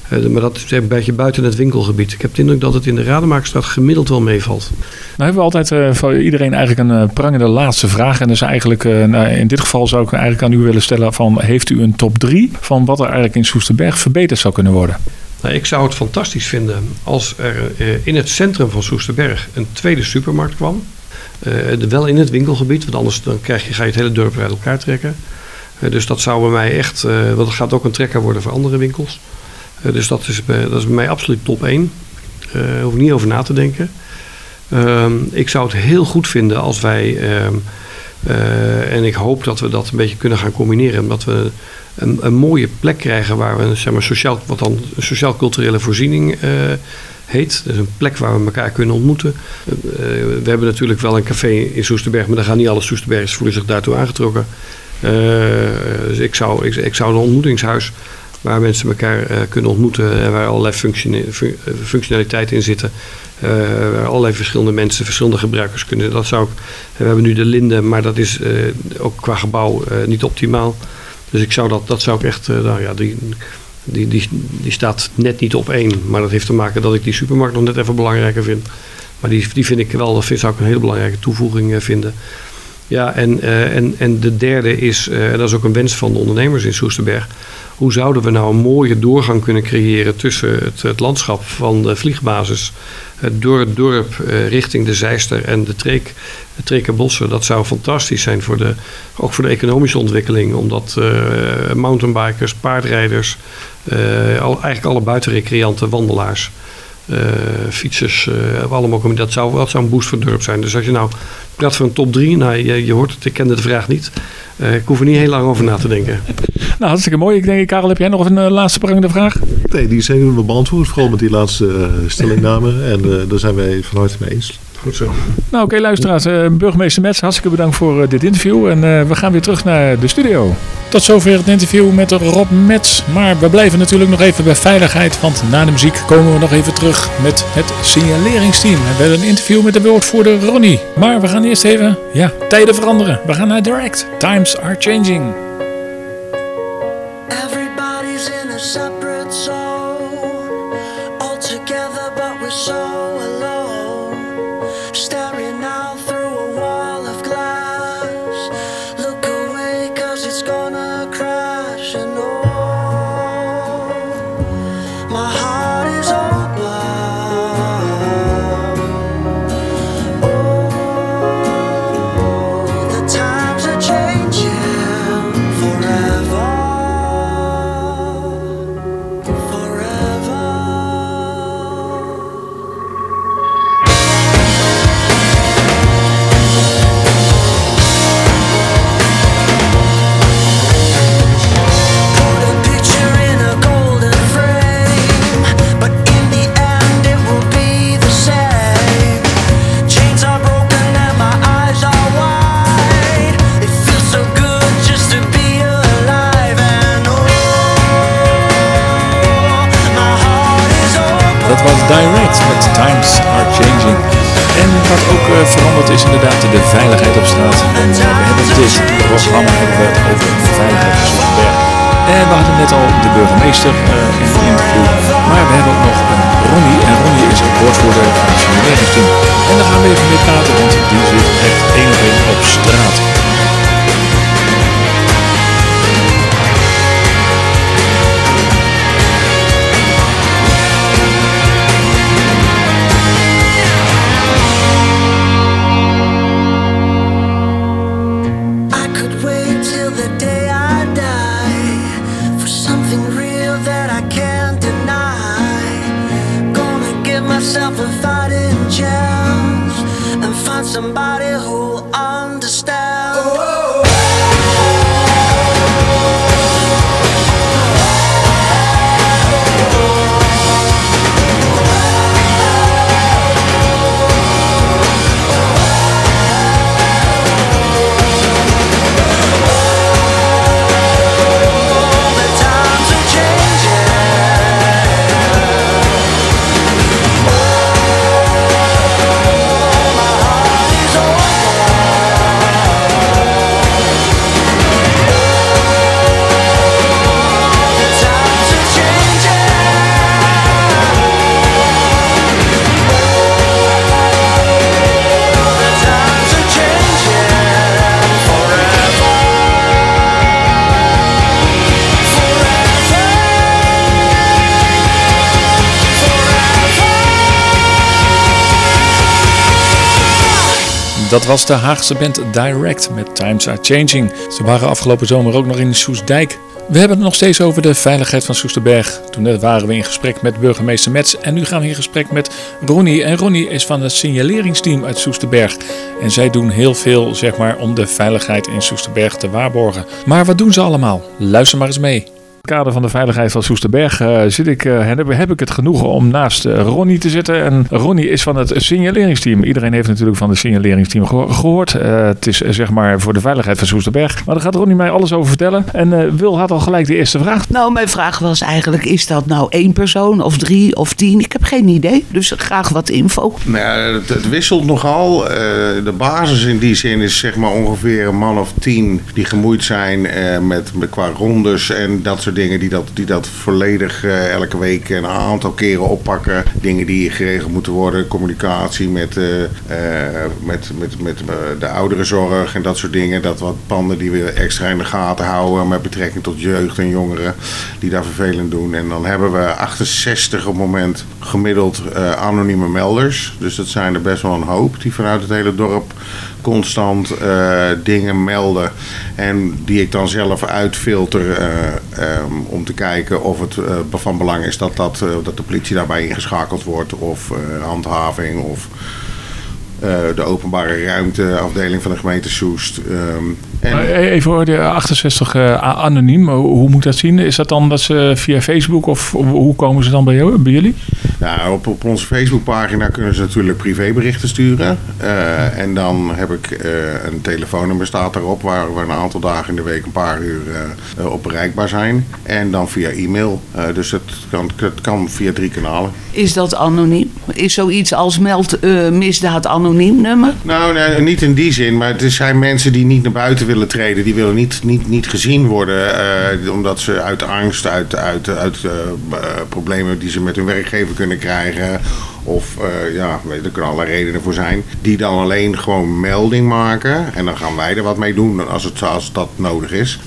Eh, maar dat is een beetje buiten het winkelgebied. Ik heb de indruk dat het in de Rademakerstraat gemiddeld wel meevalt. Nou hebben we altijd eh, voor iedereen eigenlijk een eh, prangende laatste vraag. En is eigenlijk, nou, in dit geval zou ik eigenlijk aan u willen stellen van... heeft u een top 3 van wat er eigenlijk in Soesterberg verbeterd zou kunnen worden? Nou, ik zou het fantastisch vinden als er in het centrum van Soesterberg een tweede supermarkt kwam. Wel in het winkelgebied, want anders dan krijg je, ga je het hele dorp uit elkaar trekken. Dus dat zou bij mij echt, eh, want het gaat ook een trekker worden voor andere winkels. Eh, dus dat is, bij, dat is mij absoluut top 1. Daar hoef ik niet over na te denken. Ehm, ik zou het heel goed vinden als wij, ehm, eh, en ik hoop dat we dat een beetje kunnen gaan combineren, omdat we een, een mooie plek krijgen waar we zeg maar, sociaal, wat dan sociaal-culturele voorziening eh, heet. Dus een plek waar we elkaar kunnen ontmoeten. Eh, we hebben natuurlijk wel een café in Soesterberg, maar dan gaan niet alle Soesterbergers voelen zich daartoe aangetrokken. Eh, dus ik zou, ik zou een ontmoetingshuis waar mensen elkaar eh, kunnen ontmoeten en waar allerlei eh, functionaliteiten in zitten. Eh, waar allerlei verschillende mensen, verschillende gebruikers kunnen. Dat zou ik, we hebben nu de Linde, maar dat is ook qua gebouw niet optimaal. Dus ik zou dat, dat zou ik echt, nou ja, die, die, die, die staat net niet op één. Maar dat heeft te maken dat ik die supermarkt nog net even belangrijker vind. Maar die, die vind ik wel, dat vind, zou ik een hele belangrijke toevoeging vinden. Ja, en, en, en de derde is, en dat is ook een wens van de ondernemers in Soesterberg. Hoe zouden we nou een mooie doorgang kunnen creëren tussen het, landschap van de vliegbasis door het dorp eh, richting de Zeister en de Treek, de. Dat zou fantastisch zijn voor de, ook voor de economische ontwikkeling. Omdat eh, mountainbikers, paardrijders, eh, al, eigenlijk alle buitenrecreanten, wandelaars, eh, fietsers, allemaal komen. Dat zou, dat zou een boost voor het dorp zijn. Dus als je nou praat voor een top 3, nou, je, je hoort het, ik kende de vraag niet. Eh, ik hoef er niet heel lang over na te denken. Nou, hartstikke mooi. Ik denk, Karel, heb jij nog een eh, laatste prangende vraag? Nee, die zijn we beantwoord. Vooral met die laatste eh, stellingname. En eh, daar zijn wij van harte mee eens. Goed zo. Nou, oké, luisteraars. eh, burgemeester Mets, hartstikke bedankt voor eh, dit interview. En eh, we gaan weer terug naar de studio. Tot zover het interview met Rob Mets. Maar we blijven natuurlijk nog even bij veiligheid. Want na de muziek komen we nog even terug met het signaleringsteam. En we hebben een interview met de woordvoerder Ronnie. Maar we gaan eerst even, ja, tijden veranderen. We gaan naar Direct. Times are changing. Everybody's in a Times are changing. En wat ook eh, veranderd is inderdaad de veiligheid op straat. En eh, we hebben dit programma hebben we over veiligheid van Soesterberg. En we hadden net al de burgemeester eh, in het interview. Maar we hebben ook nog een Ronnie. En Ronnie is ook woordvoerder van het simuleringsteam. En daar gaan we even mee praten, want die zit echt één op één op straat. Dat was de Haagse band Direct met Times Are Changing. Ze waren afgelopen zomer ook nog in Soesdijk. We hebben het nog steeds over de veiligheid van Soesterberg. Toen net waren we in gesprek met burgemeester Mets en nu gaan we in gesprek met Ronnie. En Ronnie is van het signaleringsteam uit Soesterberg. En zij doen heel veel zeg maar, om de veiligheid in Soesterberg te waarborgen. Maar wat doen ze allemaal? Luister maar eens mee. Het kader van de veiligheid van Soesterberg eh, zit ik, eh, heb, heb ik het genoegen om naast eh, Ronnie te zitten. En Ronnie is van het signaleringsteam. Iedereen heeft natuurlijk van het signaleringsteam geho- gehoord. Eh, het is zeg maar voor de veiligheid van Soesterberg. Maar daar gaat Ronnie mij alles over vertellen. En eh, Wil had al gelijk de eerste vraag. Nou, mijn vraag was eigenlijk: is dat nou één persoon of drie of tien? Ik heb geen idee. Dus graag wat info. Nou ja, het, het wisselt nogal. Eh, de basis in die zin is zeg maar ongeveer een man of tien die gemoeid zijn eh, met, met qua rondes en dat soort dingen. Die dat, die dat volledig eh, elke week een aantal keren oppakken. Dingen die geregeld moeten worden. Communicatie met, eh, eh, met, met, met de ouderenzorg en dat soort dingen. Dat wat panden die we extra in de gaten houden met betrekking tot jeugd en jongeren die daar vervelend doen. En dan hebben we 68 op het moment gemiddeld anonieme melders. Dus dat zijn er best wel een hoop die vanuit het hele dorp constant dingen melden. En die ik dan zelf uitfilter ehm, om te kijken of het eh, van belang is dat, dat, eh, dat de politie daarbij ingeschakeld wordt. Of eh, handhaving of de openbare ruimteafdeling van de gemeente Soest. Ehm, en, Maar e- Even voor de 68 eh, anoniem. Hoe moet dat zien? Is dat dan dat ze via Facebook of hoe komen ze dan bij, jou, bij jullie? Ja, op, op onze Facebookpagina kunnen ze natuurlijk privéberichten sturen. Eh, en dan heb ik eh, een telefoonnummer staat daarop waar we een aantal dagen in de week een paar uur eh, eh, op bereikbaar zijn. En dan via e-mail. Eh, dus het kan, het kan via drie kanalen. Is dat anoniem? Is zoiets als meld eh, misdaad anoniem nummer? Nou, nee, niet in die zin, maar het zijn mensen die niet naar buiten willen treden. Die willen niet, niet, niet gezien worden, eh, omdat ze uit angst, uit, uit, uit eh, eh, problemen die ze met hun werkgever kunnen krijgen. Of eh, ja, er kunnen allerlei redenen voor zijn. Die dan alleen gewoon melding maken. En dan gaan wij er wat mee doen als, het, als dat nodig is.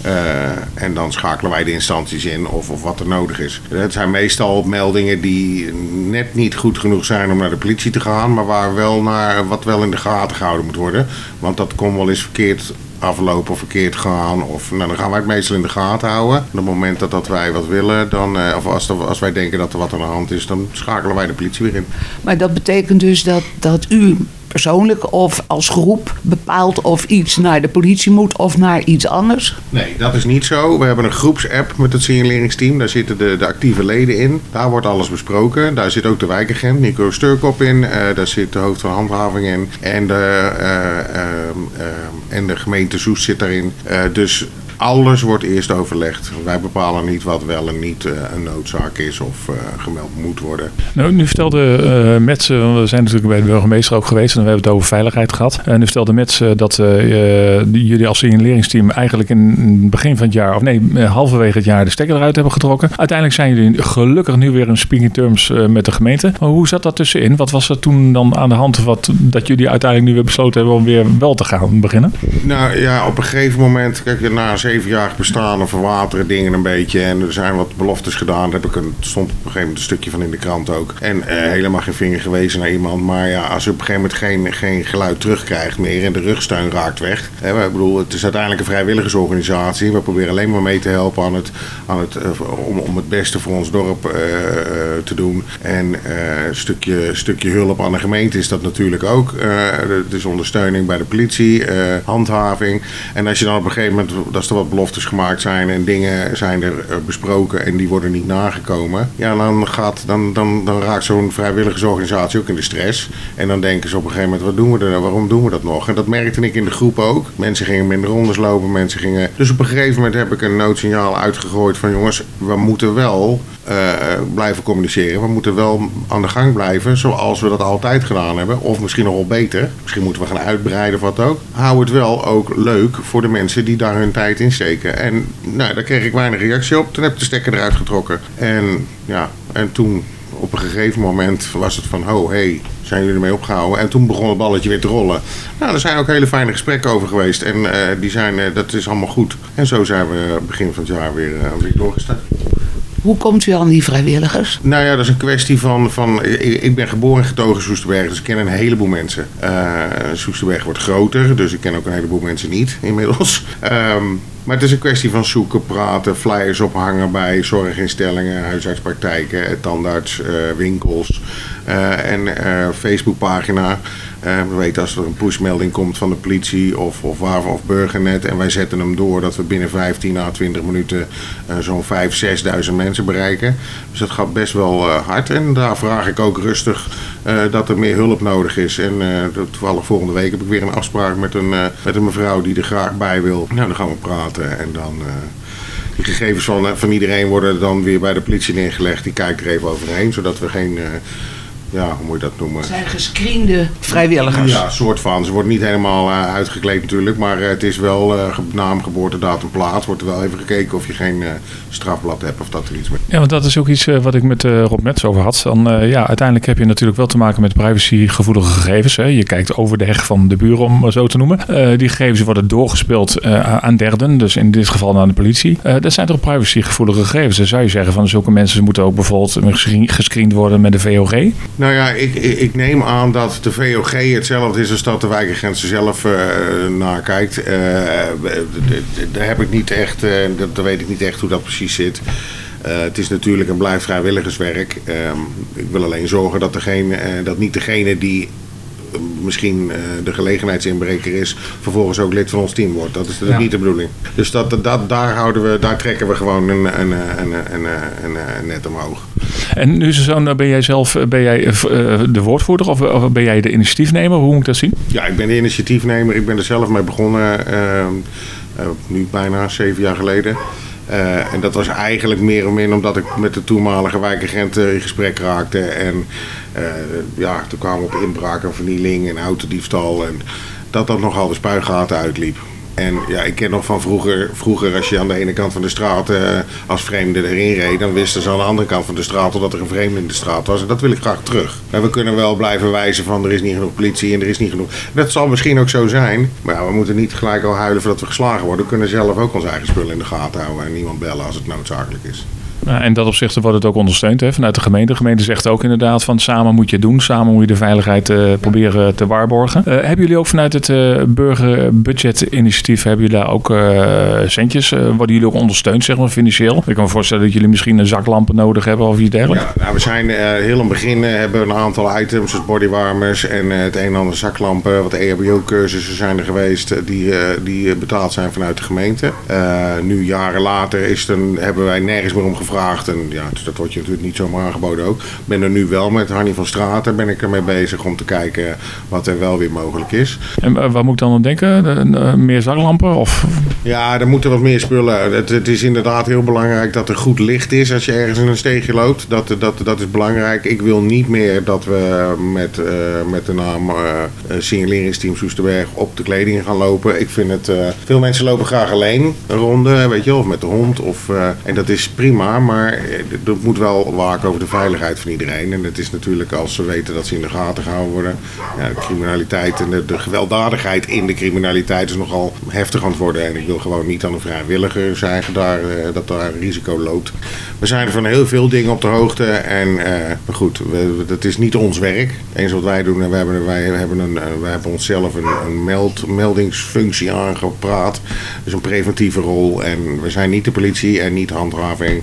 En dan schakelen wij de instanties in of, of wat er nodig is. Het zijn meestal meldingen die net niet goed genoeg zijn om naar de politie te gaan. Maar waar wel naar, wat wel in de gaten gehouden moet worden. Want dat kon wel eens verkeerd aflopen of verkeerd gaan. Of, nou, dan gaan wij het meestal in de gaten houden. Op het moment dat, dat wij wat willen, dan, eh, of als, als wij denken dat er wat aan de hand is, dan schakelen wij de politie weer in. Maar dat betekent dus dat, dat u persoonlijk of als groep bepaalt of iets naar de politie moet of naar iets anders? Nee, dat is niet zo. We hebben een groepsapp met het signaleringsteam. Daar zitten de, de actieve leden in. Daar wordt alles besproken. Daar zit ook de wijkagent Nico Sturkop in. Eh, daar zit de hoofd van handhaving in. En de, eh, ehm, ehm, en de gemeente Soest zit daarin. Eh, dus alles wordt eerst overlegd. Wij bepalen niet wat wel en niet eh, een noodzaak is of eh, gemeld moet worden. Nou, nu vertelde uh, Mets, uh, we zijn natuurlijk bij de burgemeester ook geweest en we hebben het over veiligheid gehad. En nu vertelde Mets uh, dat uh, jullie als signaleringsteam eigenlijk in het begin van het jaar, of nee, halverwege het jaar de stekker eruit hebben getrokken. Uiteindelijk zijn jullie gelukkig nu weer in speaking terms met de gemeente. Maar hoe zat dat tussenin? Wat was er toen dan aan de hand wat, dat jullie uiteindelijk nu weer besloten hebben om weer wel te gaan beginnen? Nou ja, op een gegeven moment, kijk, na zevenjarig bestaan en verwateren dingen een beetje. En er zijn wat beloftes gedaan. Daar heb ik een, stond op een gegeven moment een stukje van in de krant ook. En uh, helemaal geen vinger gewezen naar iemand. Maar ja, als je op een gegeven moment geen, geen geluid terugkrijgt meer en de rugsteun raakt weg. Hè, ik bedoel, het is uiteindelijk een vrijwilligersorganisatie. We proberen alleen maar mee te helpen aan het, aan het, uh, om, om het beste voor ons dorp uh, te doen. En een stukje, stukje hulp aan de gemeente is dat natuurlijk ook. is ondersteuning bij de politie, handhaving. En als je dan op een gegeven moment, als er wat beloftes gemaakt zijn en dingen zijn er besproken en die worden niet nagekomen. Ja, dan, gaat, dan, dan, dan raakt zo'n vrijwilligersorganisatie ook in de stress. En dan denken ze op een gegeven moment, wat doen we er nou? Waarom doen we dat nog? En dat merkte ik in de groep ook. Mensen gingen minder rondes lopen, mensen gingen... Dus op een gegeven moment heb ik een noodsignaal uitgegooid van jongens, we moeten wel uh, blijven communiceren. We moeten wel aan de gang blijven zoals we dat altijd gedaan hebben. Of misschien nog wel beter. Misschien moeten we gaan uitbreiden of wat ook. Hou het wel ook leuk voor de mensen die daar hun tijd in steken. En nou, daar kreeg ik weinig reactie op. Toen heb ik de stekker eruit getrokken. En ja, en toen op een gegeven moment was het van, oh hey, zijn jullie ermee opgehouden? En toen begon het balletje weer te rollen. Nou, er zijn ook hele fijne gesprekken over geweest. En uh, die zijn, uh, dat is allemaal goed. En zo zijn we begin van het jaar weer, uh, weer doorgestart. Hoe komt u aan die vrijwilligers? Nou ja, dat is een kwestie van... van ik, ben geboren en getogen in Soesterberg, dus ik ken een heleboel mensen. Uh, Soesterberg wordt groter, dus ik ken ook een heleboel mensen niet inmiddels. Um, maar het is een kwestie van zoeken, praten, flyers ophangen bij zorginstellingen, huisartspraktijken, tandarts, uh, winkels uh, en uh, Facebookpagina. We weten als er een pushmelding komt van de politie of, of, waar, of Burgernet en wij zetten hem door dat we binnen 15 à 20 minuten zo'n 5.000, 6.000 mensen bereiken. Dus dat gaat best wel hard en daar vraag ik ook rustig dat er meer hulp nodig is. En toevallig volgende week heb ik weer een afspraak met een, met een mevrouw die er graag bij wil. Nou, dan gaan we praten en dan... Die gegevens van, van iedereen worden dan weer bij de politie neergelegd. Die kijkt er even overheen, zodat we geen... Ja, hoe moet je dat noemen? Het zijn gescreende vrijwilligers. Ja, soort van. Ze worden niet helemaal uh, uitgekleed natuurlijk, maar uh, het is wel uh, naam, geboortedatum, plaats. Wordt er wel even gekeken of je geen strafblad hebt of dat er iets mee. Ja, want dat is ook iets wat ik met Rob Metz over had. Dan, ja, uiteindelijk heb je natuurlijk wel te maken met privacygevoelige gegevens. Hè. Je kijkt over de heg van de buren, om maar zo te noemen. die gegevens worden doorgespeeld aan derden, dus in dit geval aan de politie. dat zijn toch privacygevoelige gegevens. Dan zou je zeggen van zulke mensen moeten ook bijvoorbeeld gescreend worden met de VOG. Nou ja, ik, ik, neem aan dat de VOG hetzelfde is als dat de wijkagrenzen zelf uh, naar kijkt. Uh, daar heb ik niet echt, uh, dat, daar weet ik niet echt hoe dat precies zit. het is natuurlijk en blijft vrijwilligerswerk. ik wil alleen zorgen dat, degene, dat niet degene die misschien de gelegenheidsinbreker is, vervolgens ook lid van ons team wordt. Dat is ja. niet de bedoeling. Dus dat, dat, daar, houden we, daar trekken we gewoon een, een, een, een, een net omhoog. En nu nou ben jij zelf eh, ben jij, eh, eh, de woordvoerder of, of ben jij de initiatiefnemer? Hoe moet ik dat zien? Ja, ik ben de initiatiefnemer. Ik ben er zelf mee begonnen, ehm, eh, nu bijna zeven jaar geleden. En dat was eigenlijk meer of min omdat ik met de toenmalige wijkagent eh, in gesprek raakte. En ja, toen kwamen op inbraak en vernieling en autodiefstal. En dat dat nogal de spuigaten uitliep. En ja, ik ken nog van vroeger, vroeger als je aan de ene kant van de straat eh, als vreemde erin reed, dan wisten ze aan de andere kant van de straat dat er een vreemde in de straat was. En dat wil ik graag terug. En we kunnen wel blijven wijzen van er is niet genoeg politie en er is niet genoeg. Dat zal misschien ook zo zijn, maar ja, we moeten niet gelijk al huilen voordat we geslagen worden. We kunnen zelf ook onze eigen spullen in de gaten houden en niemand bellen als het noodzakelijk is. Nou, en dat opzichte wordt het ook ondersteund hè, vanuit de gemeente. De gemeente zegt ook inderdaad van samen moet je het doen. Samen moet je de veiligheid eh, proberen te waarborgen. Eh, hebben jullie ook vanuit het eh burgerbudget-initiatief, hebben jullie daar ook eh, centjes? Eh, worden jullie ook ondersteund zeg maar, financieel? Ik kan me voorstellen dat jullie misschien een zaklampen nodig hebben of iets dergelijks. Ja, nou, we zijn eh, heel in het begin eh, hebben een aantal items, zoals bodywarmers en eh, het een en ander zaklampen. Wat EHBO-cursussen zijn er geweest eh, die, eh, die eh, betaald zijn vanuit de gemeente. Eh, nu, jaren later, is het een- hebben wij nergens meer om gevraagd. En ja, dat wordt je natuurlijk niet zomaar aangeboden ook. Ik ben er nu wel met Hanny van Straten ben ik ermee bezig om te kijken wat er wel weer mogelijk is. En waar moet ik dan aan denken? Eh, meer zaklampen? Of... Ja, er moeten wat meer spullen. Het, het is inderdaad heel belangrijk dat er goed licht is als je ergens in een steegje loopt. Dat, dat, dat is belangrijk. Ik wil niet meer dat we met, eh, met de naam eh signaleringsteam Soesterberg op de kleding gaan lopen. Ik vind het... veel mensen lopen graag alleen een ronde, weet je of met de hond. Of, en dat is prima, maar eh, dat moet wel waken over de veiligheid van iedereen. En het is natuurlijk als ze weten dat ze in de gaten gehouden worden. Ja, de criminaliteit en de, gewelddadigheid in de criminaliteit is nogal heftig aan het worden. En ik wil gewoon niet aan een vrijwilliger zijn eh, dat daar risico loopt. We zijn van heel veel dingen op de hoogte. En eh, goed, we, dat is niet ons werk. Eens wat wij doen, en wij hebben, wij hebben, een, wij hebben onszelf een, een meld, meldingsfunctie aangepraat. Dus een preventieve rol. En we zijn niet de politie en niet handhaving.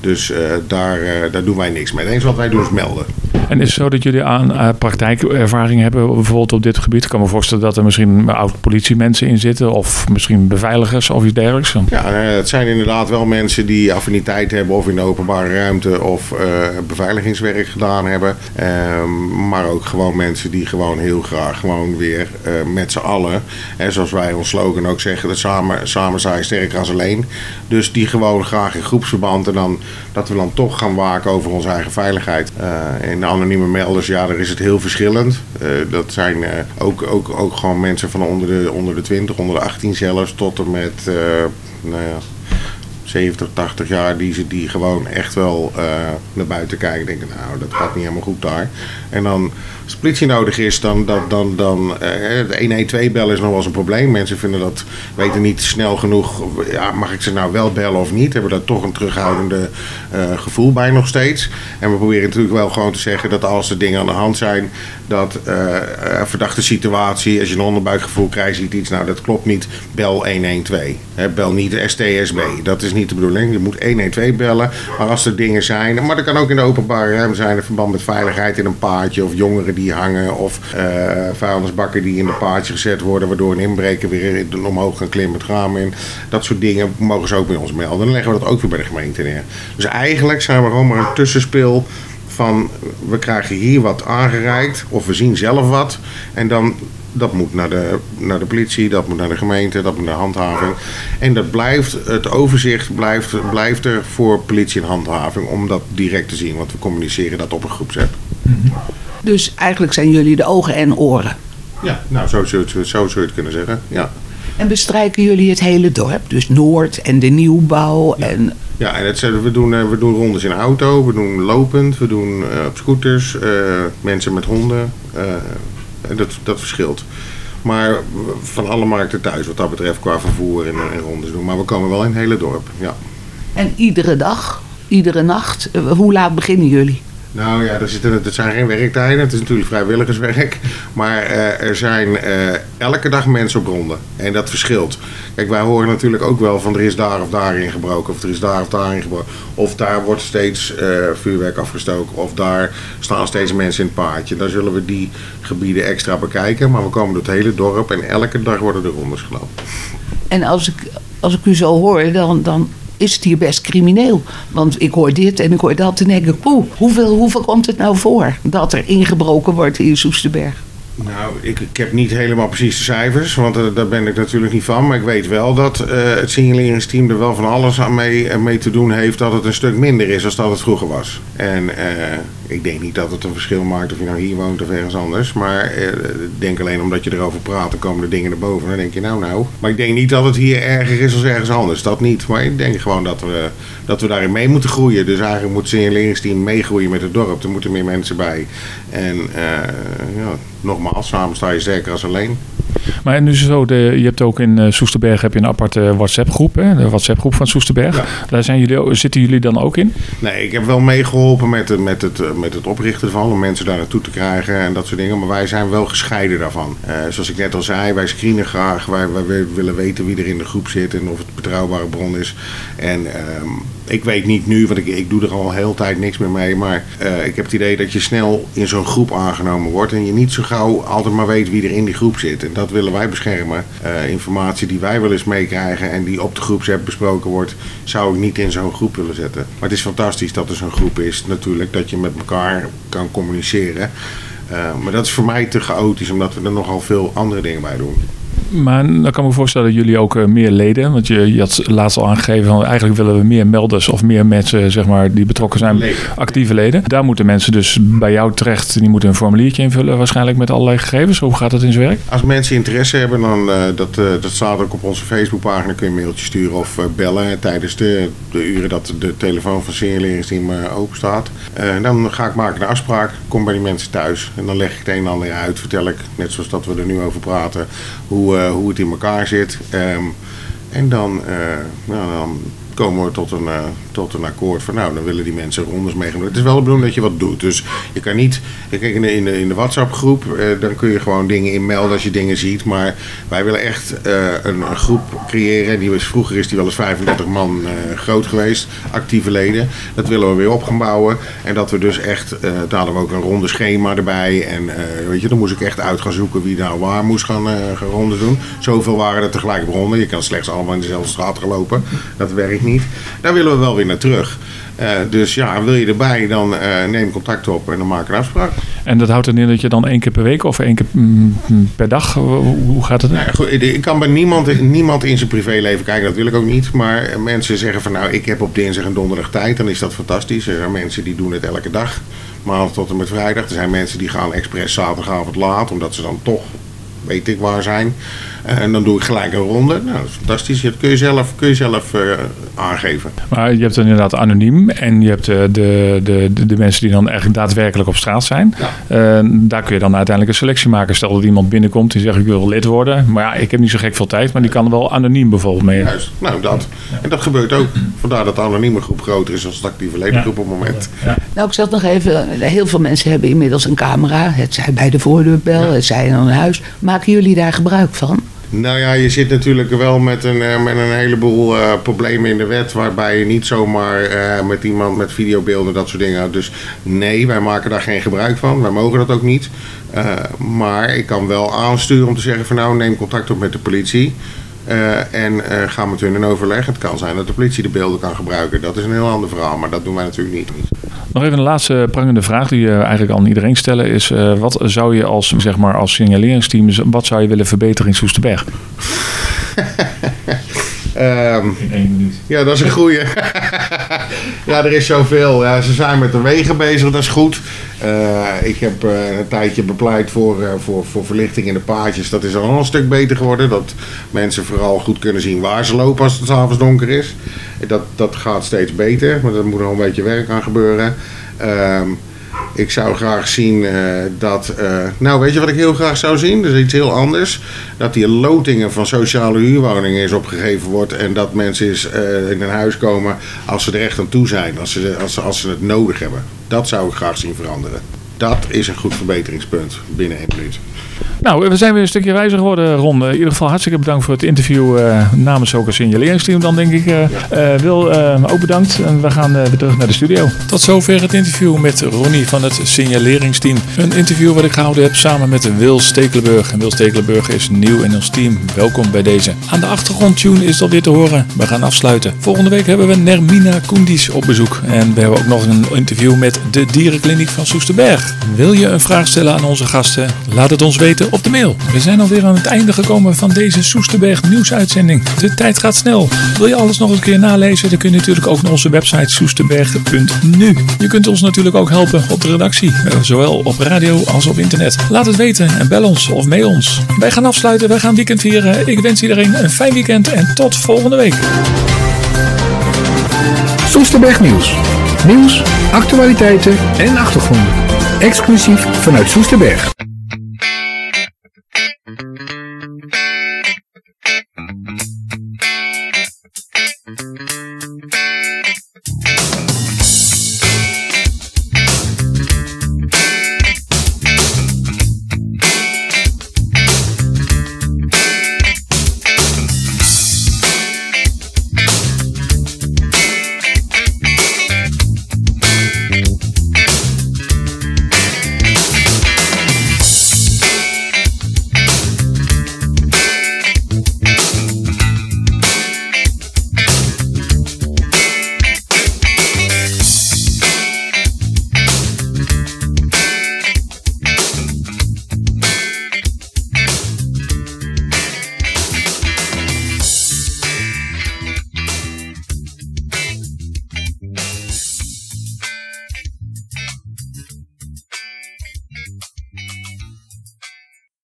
Dus eh, daar, eh, daar doen wij niks mee. Het enige wat wij doen is melden. En is het zo dat jullie aan eh, praktijkervaring hebben bijvoorbeeld op dit gebied? Ik kan me voorstellen dat er misschien oud-politiemensen in zitten of misschien beveiligers of iets dergelijks. Ja, het zijn inderdaad wel mensen die affiniteit hebben of in de openbare ruimte of beveiligingswerk gedaan hebben. Ehm, maar ook gewoon mensen die gewoon heel graag gewoon weer met z'n allen, en zoals wij ons slogan ook zeggen, dat samen, samen zijn sterker als alleen. Dus die gewoon graag in groepsverband en dan dat we dan toch gaan waken over onze eigen veiligheid. Eh in de anonieme melders, ja, daar is het heel verschillend. Eh, dat zijn eh, ook, ook, ook gewoon mensen van onder de, onder de 20, onder de 18 zelfs, tot en met, nou ja, 70, 80 jaar, die, die gewoon echt wel naar buiten kijken. Denken, nou, dat gaat niet helemaal goed daar. En dan, als politie nodig is, dan, dan, dan, dan eh, de 112 bellen is nog wel eens een probleem. Mensen vinden dat, weten niet snel genoeg, ja, mag ik ze nou wel bellen of niet? Hebben daar toch een terughoudende eh, gevoel bij nog steeds. En we proberen natuurlijk wel gewoon te zeggen dat als er dingen aan de hand zijn, dat een verdachte situatie, als je een onderbuikgevoel krijgt, ziet iets, nou dat klopt niet, bel 112. Hè, bel niet de STSB, dat is niet de bedoeling. Je moet 112 bellen, maar als er dingen zijn, maar dat kan ook in de openbare ruimte zijn, in verband met veiligheid in een paardje, of jongeren die hangen, of eh vuilnisbakken die in de paardje gezet worden, waardoor een inbreker weer omhoog kan klimmen het raam in. Dat soort dingen mogen ze ook bij ons melden. Dan leggen we dat ook weer bij de gemeente neer. Dus eigenlijk zijn we gewoon maar een tussenspeel van we krijgen hier wat aangereikt of we zien zelf wat en dan dat moet naar de, naar de politie, dat moet naar de gemeente, dat moet naar de handhaving. En dat blijft, het overzicht blijft, blijft er voor politie en handhaving om dat direct te zien, want we communiceren dat op een groepsapp. Dus eigenlijk zijn jullie de ogen en oren. Ja, nou zo zou je het, zo zou je het kunnen zeggen. Ja. En bestrijken jullie het hele dorp? Dus Noord en de nieuwbouw en... Ja, en het, we, doen, eh, we doen rondes in auto, we doen lopend, we doen eh, op scooters, eh, mensen met honden. en dat, dat verschilt. Maar van alle markten thuis wat dat betreft qua vervoer en, en rondes doen. Maar we komen wel in het hele dorp, ja. En iedere dag, iedere nacht, hoe laat beginnen jullie? Nou ja, er zitten, het zijn geen werktijden. Het is natuurlijk vrijwilligerswerk. Maar eh, er zijn eh, elke dag mensen op ronde. En dat verschilt. Kijk, wij horen natuurlijk ook wel van er is daar of daar ingebroken. Of er is daar of daar ingebroken. Of daar wordt steeds eh, vuurwerk afgestoken. Of daar staan steeds mensen in het paardje. Dan zullen we die gebieden extra bekijken. Maar we komen door het hele dorp. En elke dag worden er rondes gelopen. En als ik, als ik u zo hoor, dan, dan is het hier best crimineel. Want ik hoor dit en ik hoor dat en denk ik, poeh, hoeveel, hoeveel komt het nou voor dat er ingebroken wordt in Soesterberg? Nou, ik, ik heb niet helemaal precies de cijfers, want eh, daar ben ik natuurlijk niet van. Maar ik weet wel dat eh, het signaleringsteam er wel van alles aan mee, eh, mee te doen heeft dat het een stuk minder is dan dat het vroeger was. En ik denk niet dat het een verschil maakt of je nou hier woont of ergens anders. Maar eh, denk alleen omdat je erover praat, dan komen de dingen naar boven. Dan denk je nou nou. Maar ik denk niet dat het hier erger is dan ergens anders. Dat niet. Maar ik denk gewoon dat we, dat we daarin mee moeten groeien. Dus eigenlijk moet het signaleringsteam meegroeien met het dorp. Er moeten meer mensen bij. En eh, ja, nogmaals, samen sta je sterker als alleen. Maar nu is het zo, de, je hebt ook in eh, Soesterberg heb je een aparte WhatsApp-groep, hè? de WhatsApp-groep van Soesterberg. Ja. Daar zijn jullie, zitten jullie dan ook in? Nee, ik heb wel meegeholpen met, het- met, het, eh, met het oprichten ervan, om mensen daar naartoe te krijgen en dat soort dingen. Maar wij zijn wel gescheiden daarvan. Eh, zoals ik net al zei, wij screenen graag, wij, willen weten wie er in de groep zit en of het betrouwbare bron is. En ehm, ik weet niet nu, want ik, ik doe er al heel tijd niks meer mee, maar eh, ik heb het idee dat je snel in zo'n groep aangenomen wordt en je niet zo gauw altijd maar weet wie er in die groep zit. En dat willen wij beschermen. Eh, informatie die wij wel eens meekrijgen en die op de groepsapp besproken wordt, zou ik niet in zo'n groep willen zetten. Maar het is fantastisch dat er zo'n groep is, natuurlijk, dat je met elkaar kan communiceren. Eh, maar dat is voor mij te chaotisch, omdat we er nogal veel andere dingen bij doen. Maar dan kan ik me voorstellen dat jullie ook eh, meer leden, want je, je had laatst al aangegeven van eigenlijk willen we meer melders of meer mensen zeg maar, die betrokken zijn, Leden. actieve leden. Daar moeten mensen dus bij jou terecht, die moeten een formuliertje invullen waarschijnlijk met allerlei gegevens. Hoe gaat dat in zijn werk? Als mensen interesse hebben, dan uh, dat, uh, dat staat ook op onze Facebookpagina. Kun je een mailtje sturen of uh, bellen tijdens de, de uren dat de telefoon van signaleringsteam open staat. dan ga ik maken een afspraak, kom bij die mensen thuis en dan leg ik het een en ander uit. Vertel ik, net zoals dat we er nu over praten, hoe, hoe het in elkaar zit. Um, en dan, nou, dan komen we tot een, uh, tot een akkoord van nou, dan willen die mensen rondes meegaan. Het is wel de bedoeling dat je wat doet. Dus je kan niet, kijk in de, in de, in de WhatsApp groep, uh, dan kun je gewoon dingen inmelden als je dingen ziet. Maar wij willen echt uh, een, een, groep creëren. Die was, vroeger is die wel eens 35 man groot geweest, actieve leden. Dat willen we weer op gaan bouwen. En dat we dus echt, daar hadden we ook een ronde schema erbij. En weet je, dan moest ik echt uit gaan zoeken wie nou waar moest gaan, gaan doen. Zoveel waren er tegelijk op ronde. Je kan slechts allemaal in dezelfde straat gelopen. Dat werkt niet. Daar willen we wel weer naar terug. Uh, dus ja, wil je erbij, dan uh, neem contact op en dan maak een afspraak. En dat houdt er in dat je dan één keer per week of één keer mm, per dag, hoe gaat het? Nou, goed, ik kan bij niemand, niemand in zijn privéleven kijken, dat wil ik ook niet. Maar mensen zeggen van nou, ik heb op dinsdag en donderdag tijd, dan is dat fantastisch. Er zijn mensen die doen het elke dag, maandag tot en met vrijdag. Er zijn mensen die gaan expres zaterdagavond laat, omdat ze dan toch weet ik waar zijn. Uh, en dan doe ik gelijk een ronde. Nou, dat is fantastisch. Dat kun je zelf, kun je zelf uh, aangeven. Maar je hebt dan inderdaad anoniem. En je hebt uh, de, de, de, de, mensen die dan eigenlijk daadwerkelijk op straat zijn. Ja. daar kun je dan uiteindelijk een selectie maken. Stel dat iemand binnenkomt die zegt ik wil lid worden. Maar ja, ik heb niet zo gek veel tijd. Maar die kan wel anoniem bijvoorbeeld mee. Juist. Nou, dat. En dat gebeurt ook. Vandaar dat de anonieme groep groter is dan de actieve ledengroep ja. op het moment. Ja. Nou, ik zeg nog even. Heel veel mensen hebben inmiddels een camera. Het zij bij de voordeurbel. Het zij in een huis. Maken jullie daar gebruik van? Nou ja, je zit natuurlijk wel met een, uh, met een heleboel uh, problemen in de wet. Waarbij je niet zomaar uh, met iemand met videobeelden dat soort dingen. Dus nee, wij maken daar geen gebruik van. Wij mogen dat ook niet. maar ik kan wel aansturen om te zeggen van nou neem contact op met de politie. En ga met hun in overleg. Het kan zijn dat de politie de beelden kan gebruiken. Dat is een heel ander verhaal, maar dat doen wij natuurlijk niet. Nog even een laatste prangende vraag die je eigenlijk aan iedereen stellen is: uh, wat zou je als, zeg maar, als signaleringsteam, wat zou je willen verbeteren in Soesterberg? Um, in één minuut. Ja, dat is een goeie. ja, er is zoveel. Ja, ze zijn met de wegen bezig, dat is goed. Uh, ik heb uh, een tijdje bepleit voor, uh, voor, voor verlichting in de paadjes. Dat is al een stuk beter geworden. Dat mensen vooral goed kunnen zien waar ze lopen als het s'avonds donker is. Dat, dat gaat steeds beter, maar er moet nog een beetje werk aan gebeuren. Um, ik zou graag zien uh, dat. Uh, nou, weet je wat ik heel graag zou zien? Dat is iets heel anders. Dat die lotingen van sociale huurwoningen eens opgegeven wordt. En dat mensen eens uh, in een huis komen als ze er echt aan toe zijn. Als ze, als, als ze het nodig hebben. Dat zou ik graag zien veranderen. Dat is een goed verbeteringspunt binnen één minuut. Nou, we zijn weer een stukje wijzer geworden, Ron. In ieder geval hartstikke bedankt voor het interview eh, namens ook een signaleringsteam dan, denk ik. eh eh, Wil, ook bedankt. En we gaan weer terug naar de studio. Tot zover het interview met Ronnie van het signaleringsteam. Een interview wat ik gehouden heb samen met Wil Stekelenburg. En Wil Stekelenburg is nieuw in ons team. Welkom bij deze. Aan de achtergrondtune is alweer te horen. We gaan afsluiten. Volgende week hebben we Nermina Koendis op bezoek. En we hebben ook nog een interview met de dierenkliniek van Soesterberg. Wil je een vraag stellen aan onze gasten? Laat het ons weten op de mail. We zijn alweer aan het einde gekomen van deze Soesterberg nieuwsuitzending. De tijd gaat snel. Wil je alles nog een keer nalezen? Dan kun je natuurlijk ook naar onze website soesterberg.nu. Je kunt ons natuurlijk ook helpen op de redactie. eh, Zowel op radio als op internet. Laat het weten en bel ons of mail ons. Wij gaan afsluiten. Wij gaan weekend vieren. Ik wens iedereen een fijn weekend en tot volgende week. Soesterberg Nieuws. Nieuws, actualiteiten en achtergronden. Exclusief vanuit Soesterberg.